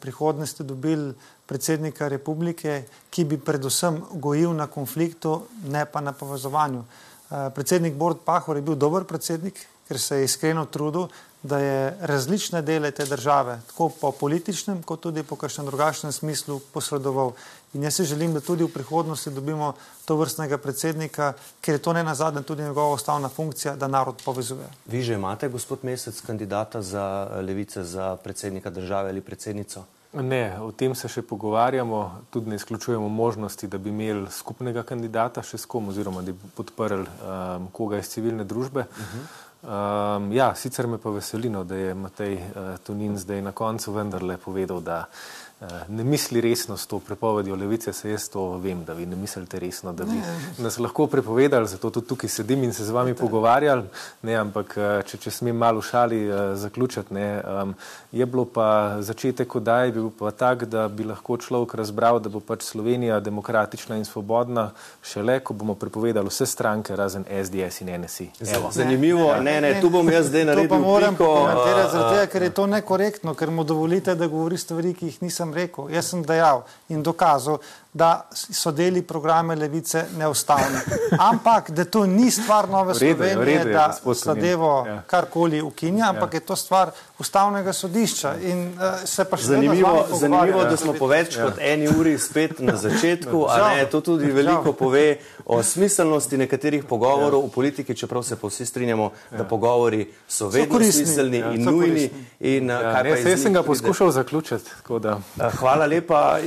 prihodnosti dobili predsednika republike, ki bi predvsem gojil na konfliktu, ne pa na povezovanju. Predsednik Bord Pahor je bil dober predsednik, ker se je iskreno trudil, da je različne dele te države, tako po političnem, kot tudi po kakšnem drugačnem smislu, posredoval. In jaz si želim, da tudi v prihodnosti dobimo to vrstnega predsednika, ker je to ne na zadnje tudi njegova ustavna funkcija, da narod povezuje.
Vi že imate, gospod Mesec, kandidata za levice, za predsednika države ali predsednico?
Ne, o tem se še pogovarjamo, tudi ne izključujemo možnosti, da bi imeli skupnega kandidata še s kom, oziroma da bi podprli um, koga iz civilne družbe. Uh -huh. Um, ja, sicer me pa veselino, da je Matej uh, Tunin zdaj na koncu vendarle povedal, da uh, Eh, ne misli resno s to prepovedjo levice, se jaz to vem, da vi ne mislite resno, da bi ne. nas lahko prepovedali, zato tudi tukaj sedim in se z vami pogovarjal, ne, ampak eh, če, če smem malo šali uh, zaključiti, ne, um, je bilo pa začetek odaj, bil pa tak, da bi lahko človek razbral, da bo pač Slovenija demokratična in svobodna, šele ko bomo prepovedali vse stranke razen SDS in NSI.
Evo. Zanimivo, ne, ne, ne, tu bom jaz zdaj naredil.
To pa moram komentirati, zaradi tega, ker je to nekorektno, ker mu dovolite, da govori stvari, ki jih nisem sem rekel, jaz sem dejal in dokazal, da so deli programe levice neustavni. Ampak, da to ni stvar Nove Slovenije,
redu je,
da zadevo
Ja.
karkoli ukinja, ampak je to stvar ustavnega sodišča. In uh, se pa
Zanimivo, zanimivo, da smo po več kot eni uri spet na začetku, a ne, to tudi veliko pove o smiselnosti nekaterih pogovorov v politiki, čeprav se pa vsi strinjamo, da pogovori so vedno
koristni.
smiselni
Ja,
in
so
nujni. In,
Ja,
kaj
ne, jaz sem ga poskušal zaključiti. tako Da,
Eh, Hvala lepa.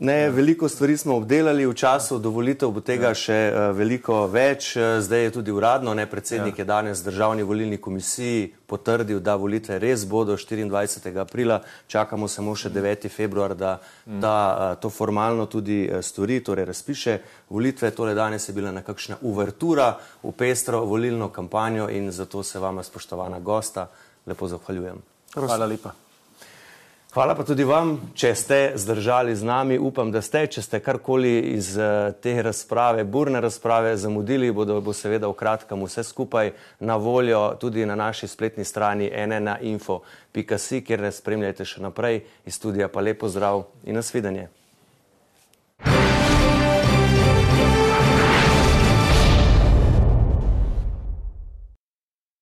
Ne, veliko stvari smo obdelali v času, do volitev bo tega še eh, veliko več. Eh, Zdaj je tudi uradno, ne, predsednik je danes državni volilni komisiji potrdil, da volitve res bodo 24. aprila. Čakamo samo še 9. februar, da ta, eh, to formalno tudi eh, stori, torej razpiše volitve. Torej danes je bila nekakšna uvertura v pestro volilno kampanjo in zato se vama, spoštovana gosta, lepo zahvaljujem.
hvala lepa.
Hvala pa tudi vam, če ste zdržali z nami. Upam, da ste, če ste karkoli iz eh, te razprave, burne razprave, zamudili, bodo, bo seveda v kratkem vse skupaj na voljo tudi na naši spletni strani nnainfo.si, kjer nas spremljate še naprej. Iz studija pa lepo zdrav in nasvidenje.